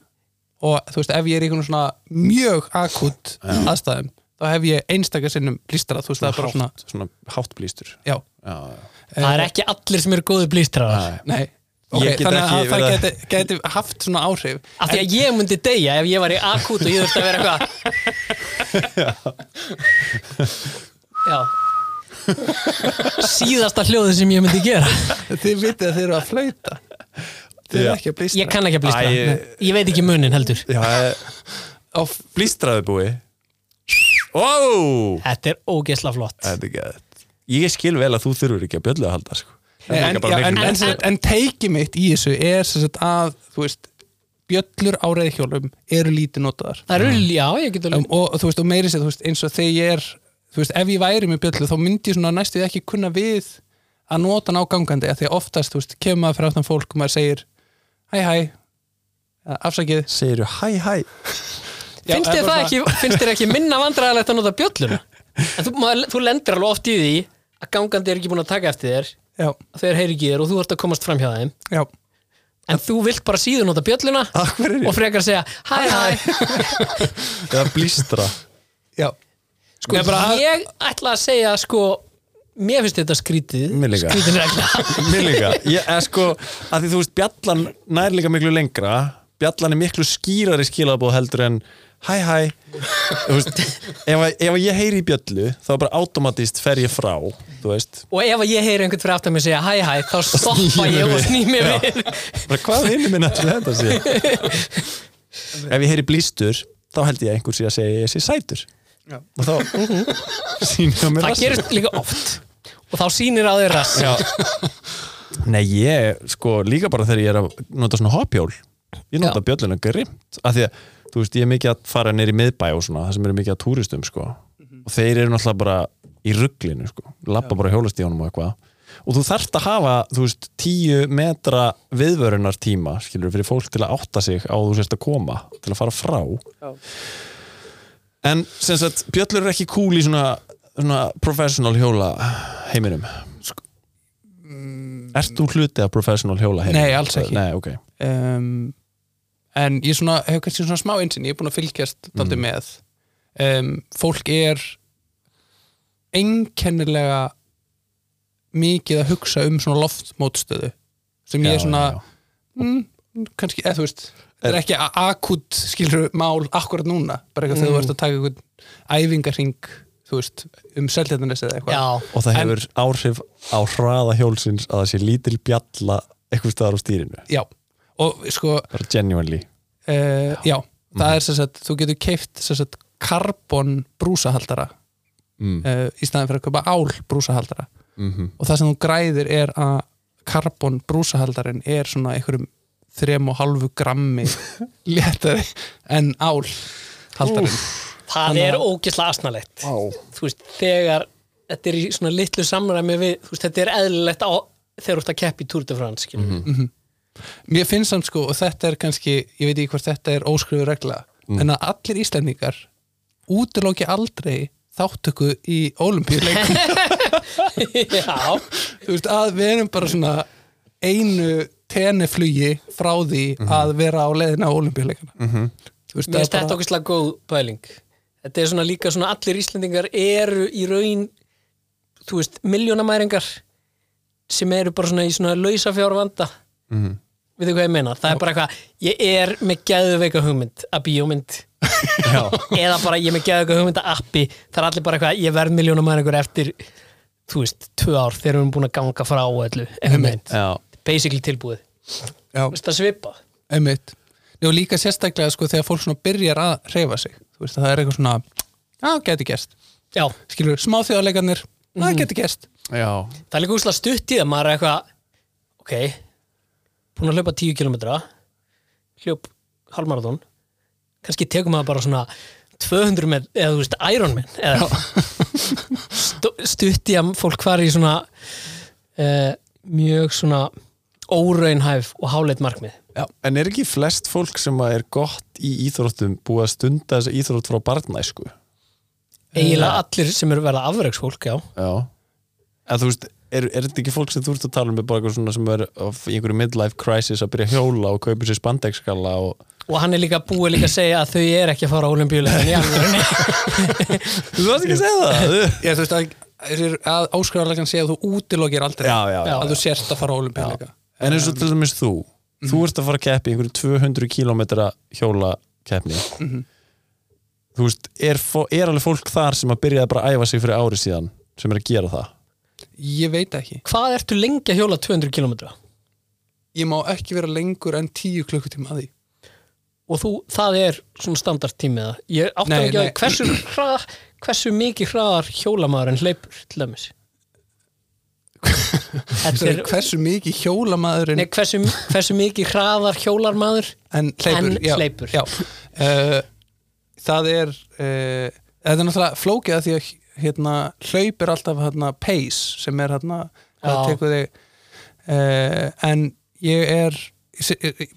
og þú veist, ef ég er í svona mjög akut aðstæðum, þá hef ég einstakar sinnum blístra, þú veist, það er bara svona svona hátt blístur. Já, Já, já. það er ekki allir sem eru góði blýstrar Nei. nei Ok, Ég get þannig að það geti, geti haft svona áhrif. Af því að ég myndi deyja ef ég var í akut og ég þurfti að vera eitthvað já. Síðasta hljóði sem ég myndi gera. Þið vitið að þið eru að flauta. Þið eru ekki að blístra. Ég kann ekki að blýstra Æ, ég veit ekki munin heldur. Já, á blístraðu búi. Ó, Þetta er ógeðsla flott. Þetta er gæðið Ég skil vel að þú þurfur ekki að bjöllu að halda sko. Er en, já, en, en, en, en teiki mitt í þessu er sem sagt að þú veist, bjöllur á reyðhjólum eru lítið notaðar. Það eru, já, ég get um, og, og þú veist, og meiri sér, þú veist, eins og þegar ég er þú veist, ef ég væri með bjöllu þá myndi ég svona næstu ekki kunna við að nota hann á gangandi, af því að oftast, þú veist, kemur maður fyrir áttan fólk og maður segir hæ hæ, afsakið. Segirðu hæ hæ. Já, Finnst þér ekki, finnst þér ekki minna vandræðalegt að nota bjölluna? En þú, maður, þú lendir alveg oft í því að gangandi er ekki búin að taka eftir þér já, þeir heyri ekki þér og þú ert að komast fram hjá þeim. Já, en þú vilt bara síður nota bjölluna og ég? frekar að segja hæ hæ. Eða blístra. Já. Sko, Nei, bara- ég ætla að segja sko mér finnst þetta skrítið. Skrítin regla. Mér líka, ég er sko að því þú veist, bjallan nær líka miklu lengra. Bjallan er miklu skýrari skilabóð heldur en hæ hæ veist, ef, að- ef að ég heyri í bjöllu þá bara automatist fer ég frá og ef að ég heyri einhvern fyrir aftan mig segja hæ hæ þá stoppa ég og sný mig Já. við bara hvað hinni minn ætli þetta sé ef ég heyri blístur þá held ég að einhver sé að segja ég sé sætur Já. og þá sýnir það mér það rassinn. gerist líka oft og þá sýnir á þeir rass Já. Nei, ég, sko, líka bara þegar ég er að nota svona hoppjól ég nota Já. bjölluna grimt af því að, þú veist, ég er mikið að fara neyri miðbæ og svona, það sem eru mikið að túristum, sko. Og þeir eru náttúrulega bara í rugglinu, sko, lappa bara hjólastíðunum og eitthvað. Og þú þarft að hafa, þú veist, tíu metra viðvörunar tíma, skilur, fyrir fólk til að átta sig á þú sérst að koma, til að fara frá. Já. en, sem sagt, bjöllur eru ekki cool í svona, svona professional hjóla heiminum. Ert þú hluti af professional hjóla heiminum? Nei, alls ekki. Nei, ok. Um, en ég svona, hef kannski svona smá einsinn, ég er búin að fylgjast dálítið með. Um, fólk er einkennilega mikið að hugsa um svona loftmótstöðu sem ég er svona já, já. mm, kannski, eða þú veist þetta er ekki a- akút skilur mál akkurat núna, bara eitthvað þegar þú ert að taka einhvern æfingarhing þú veist, um seltjarnanes eða eitthvað. Já, Og það hefur áhrif á hraða hjólsins að það sé lítil bjalla eitthvað staðar á stýrinu. Já, og sko bara genuinely. uh, já, það er sem sagt þú getur keift sem sagt karbon brúsahaldara mm. uh, í staðin fyrir að kaupa ál brúsahaldara. Mm og það sem þú græðir er að karbon brúsahaldarin er svona einhverjum þrem og halvu grammi léttari en ál haldarin það Þannig er ógislega asnalegt. Vá. þú veist, þegar þetta er í svona litlu samræmi við, þú veist, þetta er eðlilegt á þegar þú ert að keppa í Tour de France mm mér finnst samt sko og þetta er kannski, ég veit ekki hvort þetta er óskrifu regla, en að allir Íslendingar útilóki aldrei þáttöku í olimpíuleikum já, þú veist að við erum bara svona einu teneflugi frá því að vera á leiðina á olimpíuleikana mm -hmm. þú veist mér að finnst þetta ógislega góð pæling. Þetta er svona líka svona allir Íslendingar eru í raun þú veist, miljónamæringar sem eru bara svona í svona lausafjár vanda mm -hmm. Við þau hvað ég meina? Það er bara eitthvað, ég er með gæðuveika hugmynd að bíómynd. Eða bara ég er með gæðuveika hugmynd að appi. Það er allir bara eitthvað, ég verð miljónamæringur eftir þú veist, tvö ár þegar við erum búin að ganga frá öllu, basically tilbúið, það svipa. Og líka sérstaklega sko þegar fólk svona byrjar að hreyfa sig. Þú veist það er eitthvað svona að geti já, skilur smá þjóðleikarnir að geti gerst. Já, það er líka úslega stutt í það maður er eitthvað ok, búin að hlaupa 10 km hljóp halvmarathon kannski tekum maður bara svona 200 með, eða þú veist, Ironman eða stu- stutt í að fólk fari í svona uh, mjög svona óraunhæf og háleit markmið. En er ekki flest fólk sem að er gott í íþróttum búið að stunda þessa íþrótt frá barnæsku? eiginlega allir sem eru verða afreiksfólk, já. Já. En þú veist, er, er þetta ekki fólk sem þú ert að tala um bara eitthvað svona sem er of- í einhverju midlife crisis að byrja að hjóla og kaupa sér spandexskalla og og hann er líka búið líka að segja að þau er ekki að fara á olimpíuleikin í alvörunni. Þú varst ekki að segja það? Já, þú veist að, að áskrifarleikan segja að þú útilokir aldrei Já, já, já. að þú sérst að fara á olimpíuleika En eins og til dæmis þú Þú ert að fara að keppi í einhverju 200 km hjóla keppni Þú veist, er, er alveg fólk þar sem að byrjaði bara að æfa sig fyrir ári síðan sem er að gera það Ég veit ekki, hvað ertu lengi að hjóla 200 km ég má ekki vera lengur en 10 klukkutíma að því. Og þú, það er svona standardtími eða? Ég áttar ekki að hversu, hra, hversu mikið hraðar hjólamæður en hleypur til dæmis. Er, hversu mikið hjólamaðurinn nei, hversu, hversu mikið hraðar hjólarmaður en hleypur, En já, hleypur. já. Uh, það er uh, þetta er náttúrulega flókið að því að hérna, hlaup er alltaf hérna, pace sem er hérna þig uh, en ég er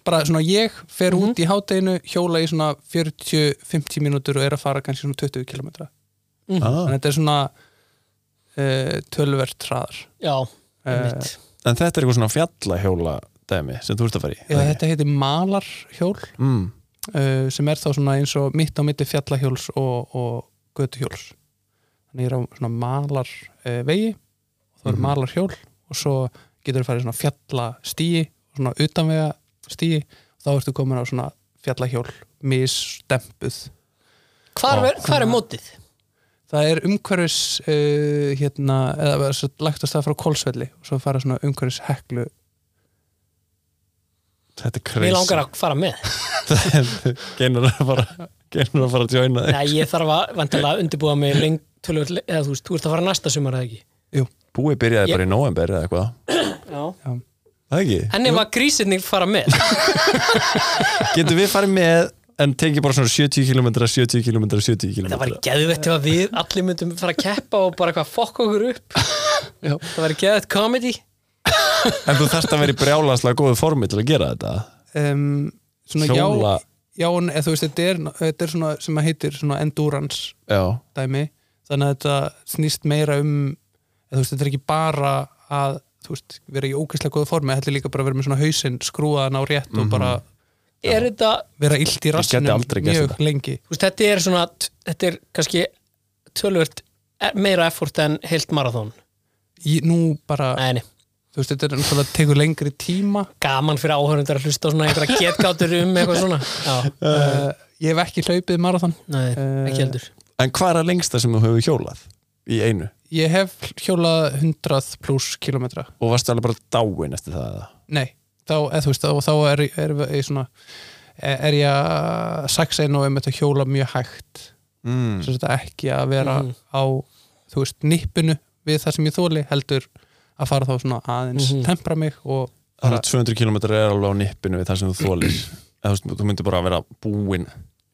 bara svona ég fer Mhm. út í hátteginu hjóla í svona 40-50 mínútur og er að fara kannski svona 20 km Mhm. ah. en þetta er svona uh, tölvert hraðar Já, Eh, einmitt En þetta er eitthvað svona fjallahjóla dæmi sem þú ert að fara í Já, þetta heitir malarhjól mm. uh, sem er þá svona eins og mitt á mitti fjallahjóls og, og götuhjóls þannig ég er á svona malar uh, vegi og það er Mhm. malarhjól og svo getur þú farið svona fjallastíi og svona utanvega stíi og þá ertu komin á svona fjallahjól misstempuð. Hvar, er, hvar er mótið? það er umhverfis uh, hérna, eða svo lagt að stað frá Kolsvelli og svo fara svona umhverfis heklu. Þetta er crazy. langar að fara með. Genur að fara Genur að fara að joina þig. Nei, ég þarf að vantilega undirbúa mig lengt tölvöld, eða þú veist, þú ert að fara næsta sumar eða ekki? Búi byrjaði Ég- bara í november eða eitthvað. Já. Það ekki? En ef að grísirnir fara með. Getur við farið með en tekið bara svona 70 km 70 km 70 km Það væri geðvett ef að við allir myndum fara að keppa og bara eitthvað fokka okkur upp. Já. Það væri geðvett comedy. En þú þarft að vera í brjálaslega góðu formi til að gera þetta? Um, svona Hjóla. já, já en eða þú veist, þetta er, þetta er svona sem að heitir svona endurance Já, dæmi þannig að þetta snýst meira um eða þú veist, þetta er ekki bara að veist, vera í ógeðslega góðu formi þetta er líka bara að vera með svona hausinn skrúaðan á rétt og bara Er þetta, vera illt í rassinum mjög þetta. lengi. Veist, þetta er svona þetta er kannski tölvöld meira effort en heilt marathón nú bara, Nei, nei, þú veist, þetta er náttúrulega tekur lengri tíma. Gaman fyrir áhörundar að hlusta á svona einhverja getgátur um eitthvað svona. Uh, ég hef ekki hlaupið marathon. Nei, ekki heldur en hvað er að lengsta sem þú hefur hjólað í einu? ég hef hjólað 100 pluss kilometra Og varstu alveg bara dáin eftir það eða? Nei, þá, eða, þú veist, þá, þá er, er, er, svona, er ég að saksa inn og einmitt að hjóla mjög hægt Mm. sem þetta ekki að vera Mhm. á þú veist, nippinu við það sem ég þóli heldur að fara þá svona aðeins Mhm. tempra mig og Þannig að 200 km er alveg á nippinu við það sem þú þólir Eða þú veist, þú myndir bara að vera búin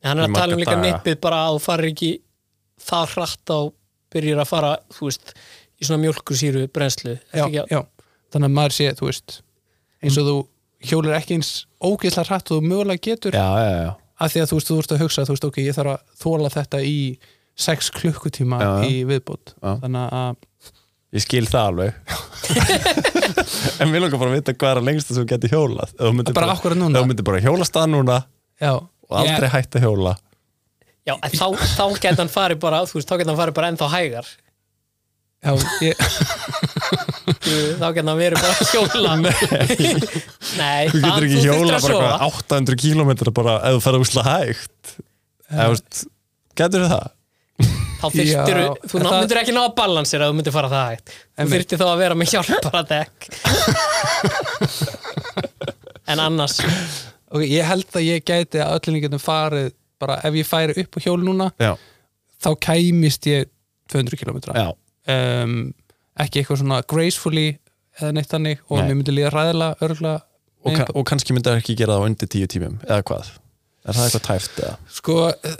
Hann er Í að tala um marga líka daga. nippið bara að þú farir ekki það hratt á byrjir að fara, veist í svona mjólkusýru brennslu. Já, ekki að, já, þannig að maður sé, þú veist eins og þú hjólir ekki eins ógeðslega hratt og þú mögulega getur. Já, já, já. Að því að þú veist, þú ert að hugsa, þú veist, ok, ég þarf að þóla þetta í 6 klukkutíma í viðbót. Já. þannig að Ég skil það alveg. En við langar bara að vita hvað er að lengsta sem þú getur hjólað. Ef þú myndir bara myndir bara hjóla stað núna já, og aldrei hætta að hjóla já, en þá, þá geta hann farið bara þú veist, þá geta hann farið bara ennþá hægar. Já, ég, þá geta hann verið bara að hjóla. Nei, Þú það- getur ekki þurftir hjóla að bara eitthvað 800 km bara ef þú ferð úsla hægt. Eða, þú veist, Getur það? þá þyrftir Já, þú það- myndir ekki ná að balansera ef þú myndir fara það hægt. Þú þyrftir þá að vera með hjálpara dekk. En annars ok, ég held að ég gæti að öllum getum farið bara ef ég færi upp á hjól núna Já, þá kæmist ég 200 km já, um, ekki eitthvað svona gracefully eða neitt þannig og Nei. mér myndi líða ræðilega örgulega og, ka og kannski myndi það ekki gera það á undir 10 tímum eða hvað? Er það eitthvað tæft eða? sko,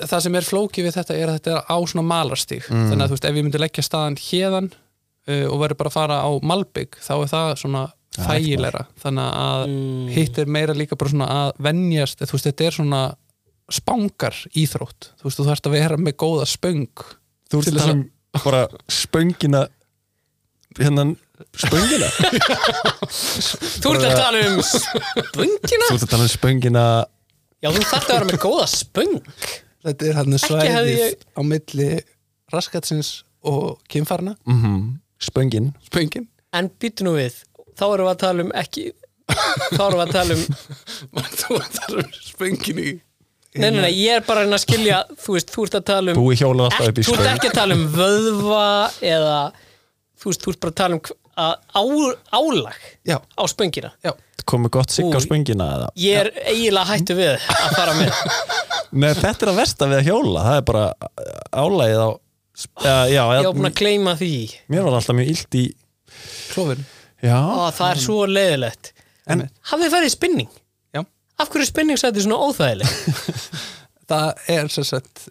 það sem er flókið við þetta er að þetta er á svona malarstíg Mm. þannig að þú veist, ef ég myndi leggja staðan hérðan uh, og verður bara að fara á Malbygg þá er það svona Ja, þægilegra þannig að Mm. hitt er meira líka bara svona að venjast, þú veist, þetta er svona spangar íþrótt. Þú veist, þú þarfst að vera með góða spöng Þú ert Til að þess tala um bara spöngina hérna spöngina? Þú ert að tala um spöngina? Þú ert að tala um spöngina. Já, þú þarft að vera með góða spöng. Þetta er hann svæðið ég- á milli raskatsins og kynfarna. Mm spöngin. Spöngin. En býtu nú við, þá erum við að tala um ekki þá erum við að tala um þú þarf um spöngin í nei, nei, nei, ég er bara að reyna að skilja þú veist, þú ert að tala um Búi hjóla alltaf upp í þú ert spöng ekki að tala um vöðva eða þú veist, þú ert bara að tala um á, álag já, á spöngina. Já, komið gott sigg á spöngina eða? Ég er eiginlega hættu við að fara með. Nei, þetta er að versta við að hjóla það er bara álægið á uh, já, Ég var búin að gleyma því. Mér var alltaf mjög illt í klófin já, Ó, Það er svo leiðilegt. En- Hafið þið farið í spinning? Af hverju er spinning sæti svona óþægileg? það er sem sagt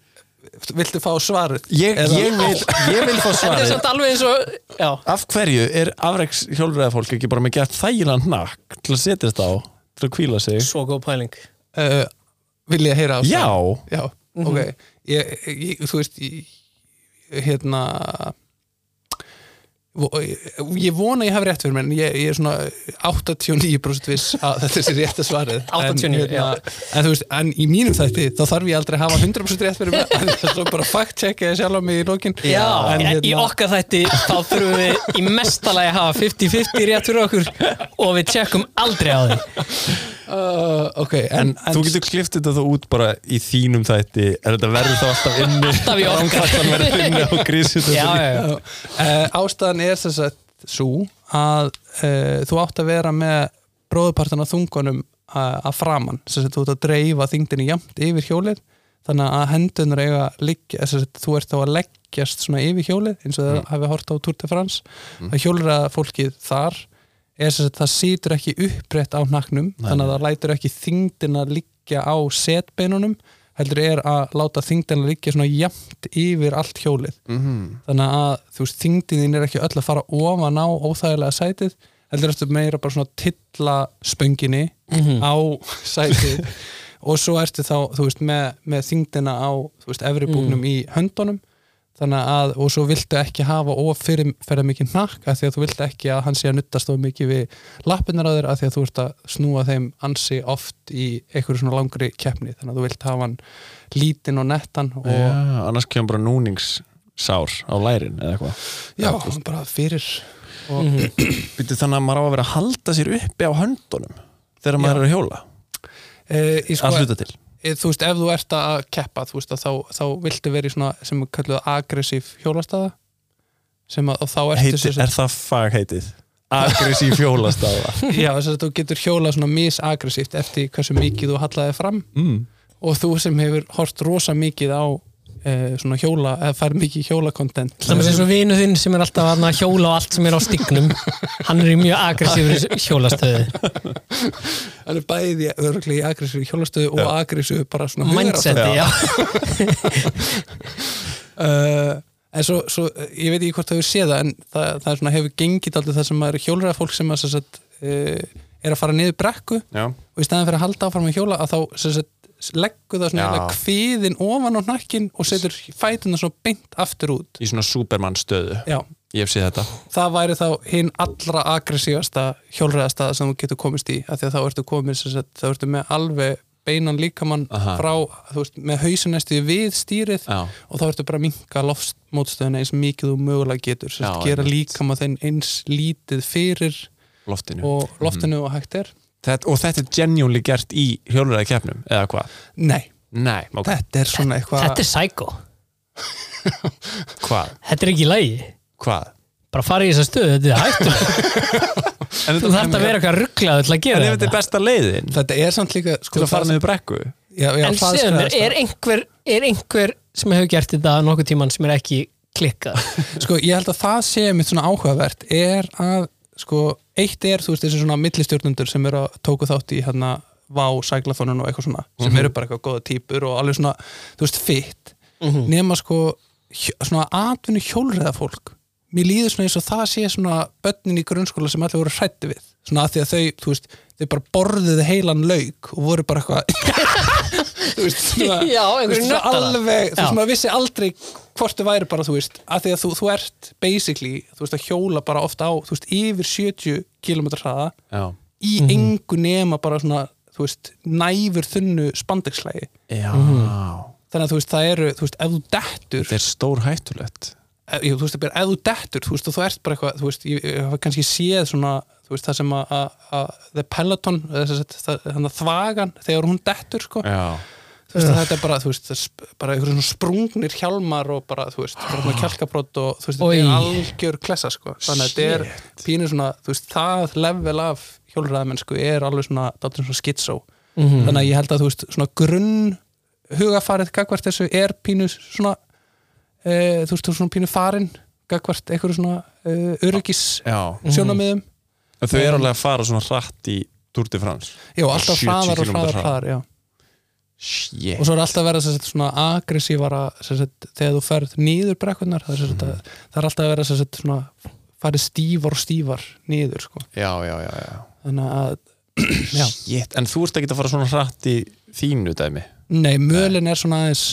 viltu fá svarið? Ég, ég, vil, ég vil fá Þetta er svarið. samt alveg eins og af hverju er afreiks hjólræða fólk ekki bara með gert þægilega nakk til að setjast á til að kvíla sig? Svo góð pæling. Uh, vil ég heyra á já, Já, ok. Ég, ég, Þú veist ég, hérna ég vona ég hafi rétt fyrir mér en ég, ég er svona 89% viss að þetta er rétt að svarið 89, en, hérna, en þú veist, en í mínum þætti þá þarf ég aldrei að hafa 100% rétt fyrir mér en það er svo bara fact checka ég sjálf á mig í lokin. Já, en, en í okkar þætti þá þurfum við í mestalagi að hafa 50-50 rétt fyrir okkur og við tjekkum aldrei á því uh, ok, en, en þú getur klift þetta þá út bara í þínum þætti. En þetta verður þá alltaf inni? Alltaf í okkar. Uh, ástæðan er þess að svo að uh, þú átt að vera með bróðupartan af þungunum uh, að framann, þess að þú átt að dreifa þingdinni jamt yfir hjólið. Þannig að hendunar eiga liggja þú ert þá að leggjast svona yfir hjólið eins og það hafi hort á Tour de France. Að hjólraða fólkið þar er þess að það situr ekki upprétt á hnaknum þannig að það lætur ekki þingdina liggja á setbeinunum heldur er að láta þingdina liggja svona jamt yfir allt hjólið. Þannig að þú veist, þingdin þín er ekki öll að fara ofan á óþægilega sætið heldur ertu meira bara svona tilla spönginni á sætið og svo ertu þá, þú veist, með, með þingdina á, þú veist, efri búknum í höndunum þannig að, og svo viltu ekki hafa of fyrir, fyrir mikið hnakk af því að þú viltu ekki að hann sé að nuttast of mikið við lappinnar á þér af því að þú ert að snúa þeim ansi oft í einhverju svona langri keppni. Þannig að þú vilt hafa hann lítinn og nettan og já, annars kemur bara núningssár á lærin eða eitthvað. Já, bara fyrir. Og, Býtu þannig að maður á að vera að halda sér uppi á höndunum þegar maður er að hjóla? E, í sko, að hluta til þú veist, ef þú ert að keppa þú veist, að þá, þá viltu vera í svona sem er kalluð aggressív hjólastaða sem að, þá ertu Heiti, sagt- Er það fagheitið? Aggressív hjólastafa Já, þess að þú getur hjólað svona misaggressíft eftir hversu mikið þú hallaði fram mm. og þú sem hefur hort rosa mikið á e, svona hjóla, eða fær mikið hjólakontent. Það er eins og vinu þinn sem er alltaf að hjóla á allt sem er á stignum Hann er í mjög aggressífur hjólastöðu. Hann er bæði örglega í aggressív hjólastöðu og aggressív bara svona Mindseti, já. uh, en svo, svo, ég veit ekki hvort það hefur séð það en það, það er svona, hefur gengið aldrei það sem er hjólræða fólk sem að, sem sagt, uh, er að fara niður brekku Já, og í staðin fyrir að halda áfram að hjóla að þá sem sagt, leggur það svona eiginlega kviðin ofan á hnakkin og setur fætuna svona beint aftur út. Í svona Superman stöðu Já, Ég hef séð þetta. Það væri þá hinn allra aggressívasta hjólræðastaða sem þú getur komist í því að þá ertu sagt, þá ertu með alveg beinan líkamann Aha. frá, veist, með hausunæstu við stýrið Já. og þá ertu bara að minka loftmótstöðuna eins mikið þú mögulega getur. Já, gera líkamann þinn eins lítið fyrir Loftinu. og loftinu og hægt er þetta, Og þetta er genuinely gert í hjólaræða keppnum Eða hvað? Nei, Nei, ok þetta er svona eitthvað Þetta er psycho Hvað? Þetta er ekki í lagi Hvað? Bara fara í þessa stöðu, þetta er hættu En Þú þarft að vera eitthvað rugglaður til að En gera ef þetta er þetta besta leiðin Þetta er samt líka sko, til að fara niður brekku já, já, En það segðu mér, er einhver, er einhver sem hefur gert þetta nokkuð tíman sem er ekki klikkað? sko, ég held að það sé mitt svona áhugavert er að, sko, eitt er þú veist, þessi svona millistjórnundur sem eru að tóku þátt í hérna vá sæklaþónun og eitthvað svona, sem eru bara eitthvað góða típur og alveg svona, þú veist, fitt nema sko, svona atvinnu hjólreða fólk. Mér líður svona eins og það sé svona börnin í grunnskóla sem allir voru hrætti við. Svona að því að þau, þú veist, þau bara borðuðu heilan lauk og voru bara eitthvað þú veist, svona, Já, þú veist, svona alveg, þú veist, maður vissi aldrei hvort þau væri bara, þú veist, að því að þú, þú ert basically, þú veist, að hjóla bara ofta á, þú veist, yfir 70 km hraða Já í engu nema bara svona, þú veist, næfur þunnu spandexlægi Já þannig að þú veist, það eru, þú veist, ef þú dettur Þetta er stór hættulegt ef, jú, þú veist, ef þú dettur, þú veist, og þú ert bara eitthvað, þú veist, ég, hafa kannski séð svona, þú veist, það sem að, the peloton, þannig að þvagan, þegar hún dettur, sko Já þú veist, þetta er bara, þú veist, bara einhverjum svona sprungnir hjálmar og bara, þú veist, bara svona kjálkabrót og þú veist, þetta er algjör klessa, sko. Þannig að þetta er pínu svona, þú veist, það level af hjólræðamennsku er alveg svona, dálítið svona skitsó þannig að ég held að, þú veist, svona grunn hugafarið gagvart þessu er pínu svona uh, þú veist, er svona pínu farin gagvart einhverju svona uh, öryggis sjónamiðum en þau eru alveg að fara svona hratt í Tour de France. Já, alltaf 70 hraðar og hraðar, hraðar já. Shit og svo er alltaf sem sagt, svona aggressívara sem sagt, þegar þú ferð nýður brekkunar það er, sem sagt, að, það er alltaf sem sagt, svona, farið stífar og stífar nýður sko. Já, já, já, já. þannig að já. En þú ert ekki að fara svona hratt í þínu dæmi nei, mölin er svona aðeins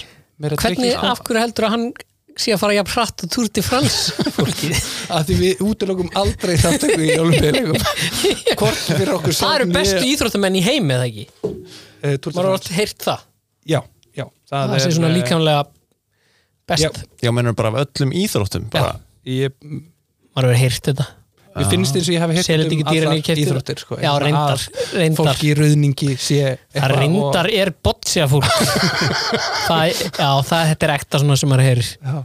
meira Hvernig, sko. af hverju heldur að hann sé að fara jafn hratt og túr til frans fólki? að því við útilokum aldrei þáttöku í olimpíuleikum hvort fyrir okkur Það eru bestu íþróttamenn í heimi eða ekki? Uh, Maður har alltaf heyrt það. Já, já, Það sé svona eh, líkamlega best. Já, mennur bara af öllum íþróttum bara, ég, Maður hefur heyrt þetta. Ég finnst eins og ég hef heyrt í allar íþróttir sko, Já, og reyndar, reyndar. fólk í rauðningi sé Það reyndar er boccia fólk. Það, Já, það þetta er ekta svona sem maður heyrir. Já,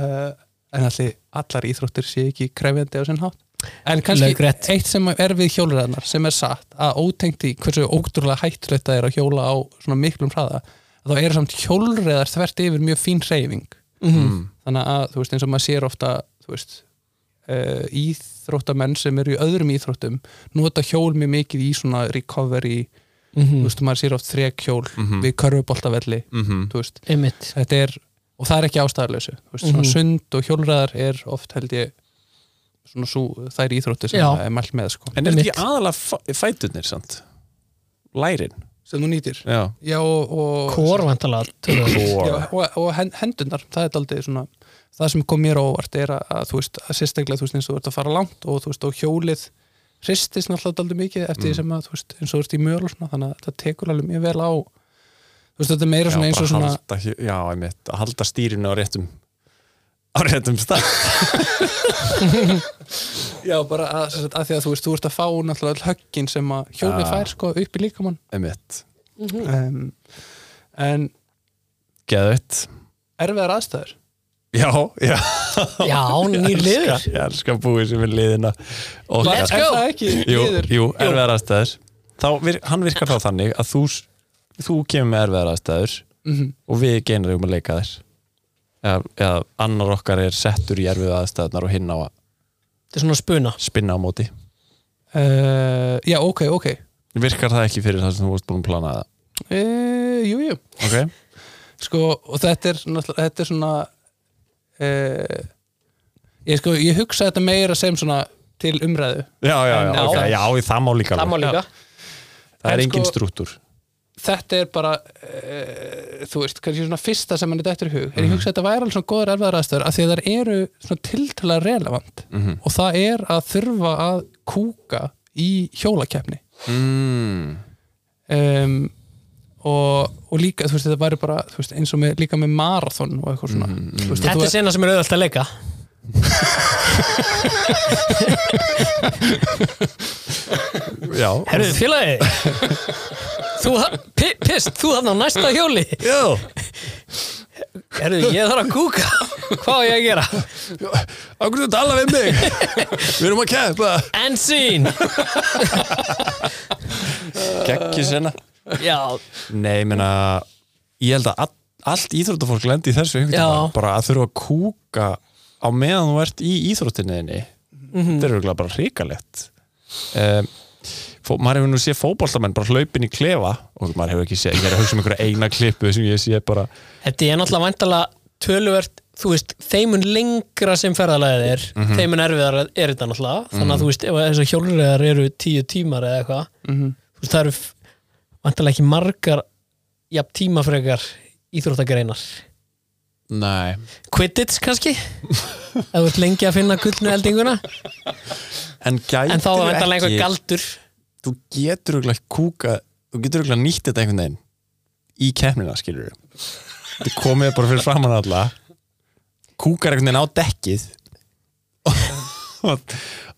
uh, en allir allar íþróttir sé ekki krefjandi á sinn hátt en kannski Laukrétt. eitt sem er við hjólræðarnar sem er satt að ótengt í hversu ótrúlega hættulegt það er að hjóla á svona miklum hraða þá er samt hjólræðar þvert yfir mjög fín reyfing Mhm. þannig að þú veist eins og maður sér ofta þú veist uh, íþróttamenn sem eru í öðrum íþróttum nota hjól mjög mikið í svona recovery Mhm. þú veist maður sér oft þrekhjól við körfuboltavelli Mhm. þú veist Einmitt. þetta er, og það er ekki ástæðarlausu þú veist, svona Mhm. sund og hjólræðar er oft held ég svona svo, þær íþróttir sem Já. það er mælt með sko. En er þetta ekki aðalega fæ- fæturnir, sant? Lærin? Sem þú nýtir. Já, já, og, og, Kórvantalega já, og, og hen- hendurnar það er aldrei svona það sem kom mér á óvart er að, að þú veist, að sérstaklega þú veist eins og þú ert að fara langt og þú veist, og hjólið hristist náttúrulega aldrei mikið eftir því sem að þú veist, eins og þú ert í möl og svona þannig að þetta tekur alveg mjög vel á þú veist, þetta er meira svona eins og svona halda, Já, einmitt, að halda stýrinu á réttum á réttum stað. Já, bara að, sem sagt, að því að þú veist, þú ert að fá náttúrulega öll höggin sem að hjólið fær sko upp í líkamann. Einmitt, um, en geðveitt. erfiðar aðstæður? Já, já. Já, nýr liður. Ég elska búið sem er liðina. Og Let's er go. það ekki Jú, liður? jú erfiðar aðstæður. Þá, vir, hann virkar þá þannig að þú, þú kemur með erfiðar aðstæður Mhm. og við genur um að leika þér eða, eða annar okkar er settur í erfiðu aðstæðunar og hinn á að Þetta er svona spuna. spinna á móti. Uh, já, ok, ok. Virkar það ekki fyrir það sem þú varst búin að plana það uh, Jú, jú. Ok, sko, og þetta er, þetta er svona uh, ég, sko, ég hugsa þetta meira sem svona til umræðu. Já, já, já, En- okay, já, það má líka Það má líka. Það er En engin sko- strúttur þetta er bara uh, þú veist, kannski svona fyrsta sem mann er dættur í hug en ég hugsa að þetta væri alveg svona góður erfiðar aðstöður af því að það eru svona tiltala relevant. Mhm. og það er að þurfa að kúka í hjólakeppni. Mm. um, og, og líka þú veist, þetta væri bara þú veist, eins og með, líka með marathon og eitthvað svona. Mm, Þú veist, Þetta þú er sena sem er auðvöld að leika. Já, Herðu, félagi Þú, pi- pist, þú þarna á næsta hjóli. Já. Herðu, ég þarf að kúka. Hvað á ég að gera? Akkur þú tala við mig? Við erum að keppa. En sín Gekki senna Já, Nei, ég meina Ég held að all, allt íþróttafólk lendi í þessu bara að þurfa að kúka á meðan þú ert í íþróttinniðinni Mhm. þetta er bara hrikalegt. Um, fó, maður hefur nú séð fótboltamenn bara hlaupin í klefa. Og maður hefur ekki séð, ég er að hugsa um einhverja eina klippu sem ég sé bara þetta er náttúrulega væntalega töluvert, þú veist, þeimun lengra sem ferðalagið er, þeimun erfiðar er þetta náttúrulega, þannig að þú veist ef þessar hjólriðar eru tíu tímar eða eitthvað Mhm. þú veist, það eru væntalega ekki margar jafn tímafrekar íþróttagreinar. Nei. Quidditch kannski? Ef þú ert lengi að finna gullnu eldinguna. En, en þá er væntalega einhver galdur Þú getur auðvitað kúka þú getur auðvitað nýtt þetta einhvern veginn í keppnina skilur Þetta komið bara fyrir framann alla. Kúkar einhvern veginn á dekkið. Og,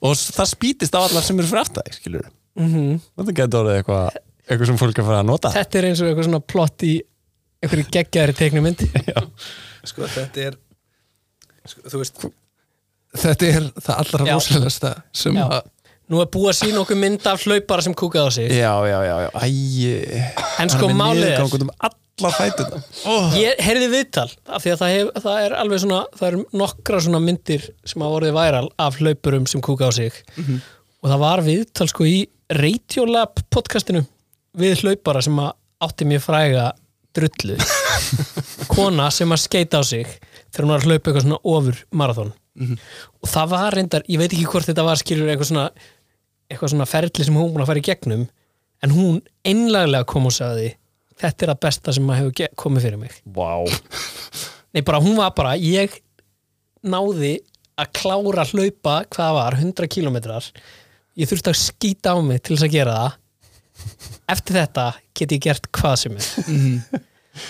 og það spýtist á allar sem eru fyrir aftar skilur mm Þetta getur orðið eitthvað eitthvað sem fólk er að fara að nota. Þetta er eins og eitthvað svona plott í einhverju geggjaðri teiknumynd sko þetta er sko, þú veist þetta er það allra rosalegasta sem Já. að nú er búið að sína okkur mynd af hlaupara sem kúkaði á sig. Já, já, já, já. Æ, en sko málið er um alla fætuna Ég heyrði viðtal af því að það, hef, það er alveg svona það eru nokkra svona myndir sem hafa orðið væral af hlaupurum sem kúka á sig. Og það var viðtal sko í Radiolab podcastinu við hlaupara sem átti mér fræga drullu. Kona sem að skeita á sig þegar hún var að hlaupa eitthvað svona ofur marathon og það var reyndar, ég veit ekki hvort þetta var skilur eitthvað svona eitthvað svona ferli sem hún búin að fara í gegnum en hún einlaglega kom og sagði þetta er að besta sem að hefur komið fyrir mig. Vá, Nei, bara hún var bara, ég náði að klára að hlaupa hvað það var, 100 kilometrar ég þurfti að skýta á mig til þess að gera það. Eftir þetta get ég gert hvað sem er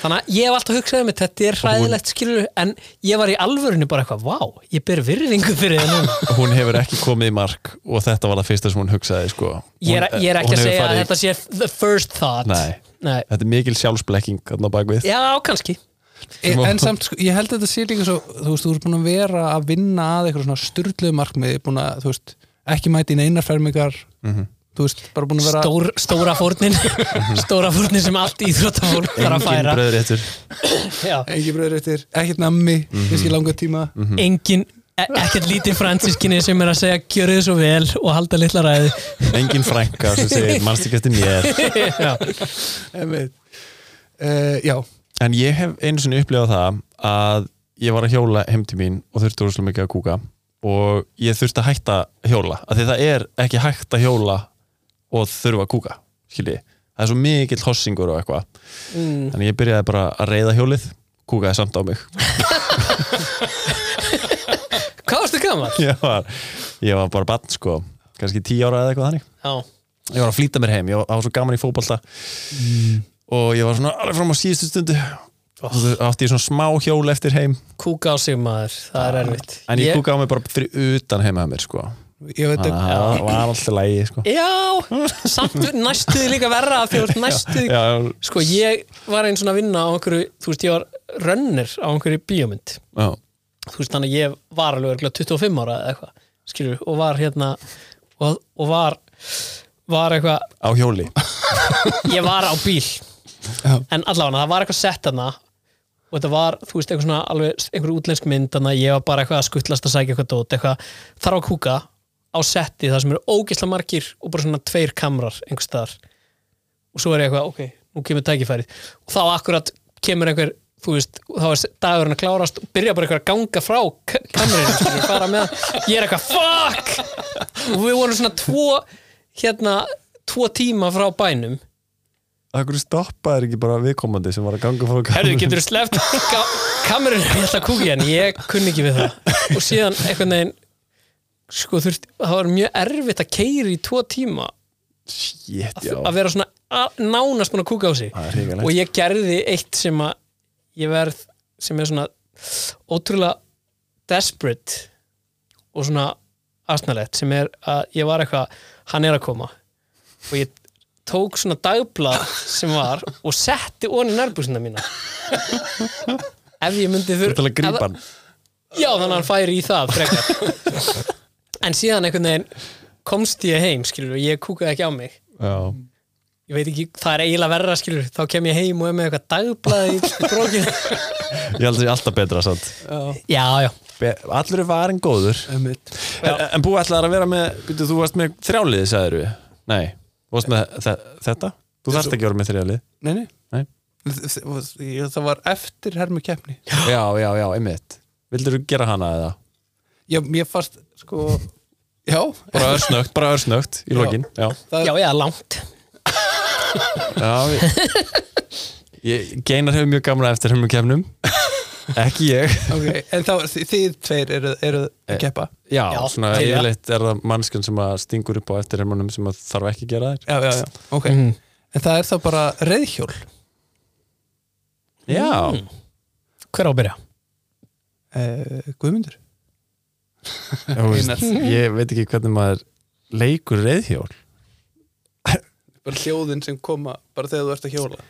þannig að ég hef alltaf hugsað um þetta þetta er hræðilegt skilur en ég var í alvörinu bara eitthvað, vá, ég ber virðingu fyrir það núna. Hún hefur ekki komið í mark og þetta var það fyrsta sem hún hugsaði sko. ég er, Hún- ég er ekki hún að segja að farið- þetta sé the first thought. Nei, Nei. þetta er mikil sjálfsblekking þarna bakvið já, kannski. En, en samt, sko, ég held að þetta sé líka svo þú veist, þú ert búin að vera að vinna að eitthvað svona styrluðu markmiði, búin að, þú veist ekki mæti í neinar fermingar. Þú veist, bara búin að vera Stór, stóra fórnin. Stóra fórnin sem allt íþróttafólk þarf að Engin færa. bröðréttur Já. ekki bröður eftir, ekkert nammi kannski langa tíma. Engin, e ekkert lítið fransískinni sem er að segja gjöru þið svo vel og halda litla ræði Engin frænka sem segir mannst ekki eftir mér? Já. Einmitt. uh, já, En ég hef einu sinni upplifað það að ég var að hjóla heim til mín og þurfti úrslega mikið að kúka og ég þurfti að hætta hjóla af því það er ekki hægt að hjóla og þurfa að kúka skilji, það er svo mikill hossingur og eitthvað. Mm. þannig ég byrjaði bara að reyða hjólið kúkaði samt á mig. Hvað varstu gaman? ég var, ég var bara bann sko. Kannski tíu ára eða eitthvað þannig. Já. ég var að flýta mér heim, ég var, var svo gaman í fótbolta. Og ég var svona alveg fram á síðustu stundu. Og þú átti ég svona smá hjól eftir heim. Kúka á sig maður, það er erfitt. en ég, kúkaði á mig bara fyrir utan heima að mér sko ég veit að það var alltaf lægi sko. Já, samt næstuði líka verra næstuði já, Sko ég var einn svona að vinna á einhverju þú veist ég var rönnir á einhverju bíómynd. Já, þú veist þannig að ég var alveg örugglega 25 ára eða eitthvað skilur og var hérna og, og var var eitthvað á hjóli. Ég var á bíl. Já. en allavega það var eitthvað sett þarna og þetta var, þú veist, eitthvað svona alveg einhver útlensk mynd, þannig að ég var bara eitthvað að skuttlast að sækja eitthvað dót, eitthvað þarf að kúka á setti það sem eru ógeðslega margir og bara svona tveir kamrar einhvers staðar. Og svo er ég eitthvað, ok, nú kemur tækifærið. Og þá akkurat kemur einhver þú veist, þá er dagurinn að klárast og byrja bara eitthvað að ganga frá k- kamerinu skilur, fara með, ég er eitthvað fuck! Og við vorum svona tvo hérna, tvo tíma frá bænum. Akkur stoppaði ekki bara viðkomandi sem var að ganga frá Herðu, getur þú sleppt kamerun ég ætla að kúki hann, ég kunni ekki við það. Og síðan einhvern veginn sko þurft, það var mjög erfitt að keiri í tvo tíma. Shit, já. að vera svona að, nánast búin að kúka á sig. Og ég gerði eitt sem að ég verð, sem er svona ótrúlega desperate og svona asnalegt sem er að ég var eitthvað hann er að koma. Og ég tók svona dagblað sem var og setti onni nærbúsina mína ef ég myndi Þú þurr ert alveg að grípa hann Já, þannig að hann færi í það frekar En síðan einhvern veginn komst ég heim, skilur, og ég kúkaði ekki á mig. Já, Ég veit ekki, það er eiginlega verra, skilur Þá kem ég heim og er með eitthvað dagblaði í brókinu ég held að það sé alltaf betra samt. Já, já, Be Allur er varin góður. En, en búið ætlaðar að vera með byrju, Þú varst með þrjáliði, sagður við Nei, þú varst með þe þetta? Þú þarft ekki að vera með þrjálið. Nei, nei. Nei. Þ- þ- Það var eftir hermu keppni Já, já, já, einmitt. Vildur þú gera hana eða? Já, mér fannst sko Já, Bara örsnögt, bara örsnögt í lokin Já, já, já, langt. Já við... ég, Geinar hefur mjög gamla eftir hennum kefnum Ekki ég. Ok En þá, þi- þið tveir eru, eru að keppa? Já, Já, svona yfirleitt er það mannskjön sem að stingur upp á eftir hennum sem að þarf ekki að gera þær. Já, já, já, ok. Mhm. En það er þá bara reyðhjól Já, Hver á að byrja? uh, Guðmundur veist, ég veit ekki hvernig maður leikur reyðhjól Bara hljóðin sem koma bara þegar þú ert að hjóla.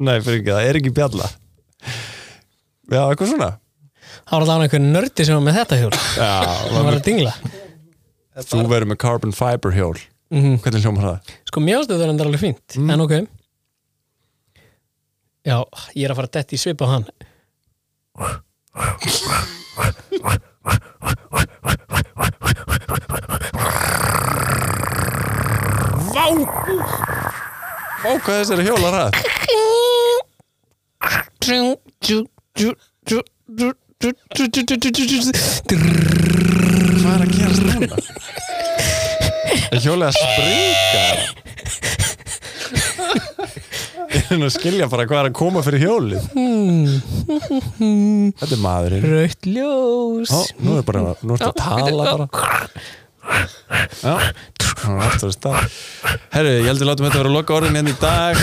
Nei, fyrir ekki, það er ekki bjalla. Já, eitthvað svona. Það var alveg einhver nördi sem var með þetta hjól. Já, Það var að dingla. Þú verður með carbon fiber hjól mm Hvernig hljómar það? Sko mjög ástuð það er alveg fínt Mm. En ok Já, ég er að fara detti í svip á hann Vá! Vá, hvað þessi er að hjóla ræð? Hvað er að gerast núna? Er hjólið að springa? Ég er nú að skilja bara hvað er að koma fyrir hjólið. Þetta er maðurinn. Rautt ljós. Ó, nú er bara, nú ertu að tala bara. Já, nú er aftur að stað. Herru, ég heldur látum þetta vera að loka orðin hérna í dag.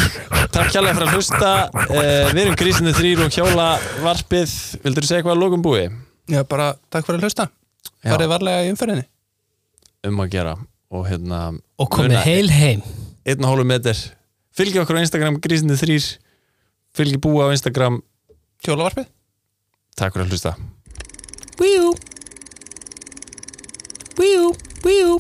Takk kjærlega fyrir að hlusta. Uh, Við erum grísinni þrýr og hjóla varpið. Vildur þú segja hvað að lokum búi? Já, bara takk fyrir að hlusta. Farið varlega í umferðinni. Um að gera Og hérna Og komið heil heim. Einn og hálfu meter. Fylgi okkur á Instagram grísinni þrýr Fylgi búa á Instagram. Hjólavarpið? Takk fyrir að hlusta. Wíú Wíú Wíú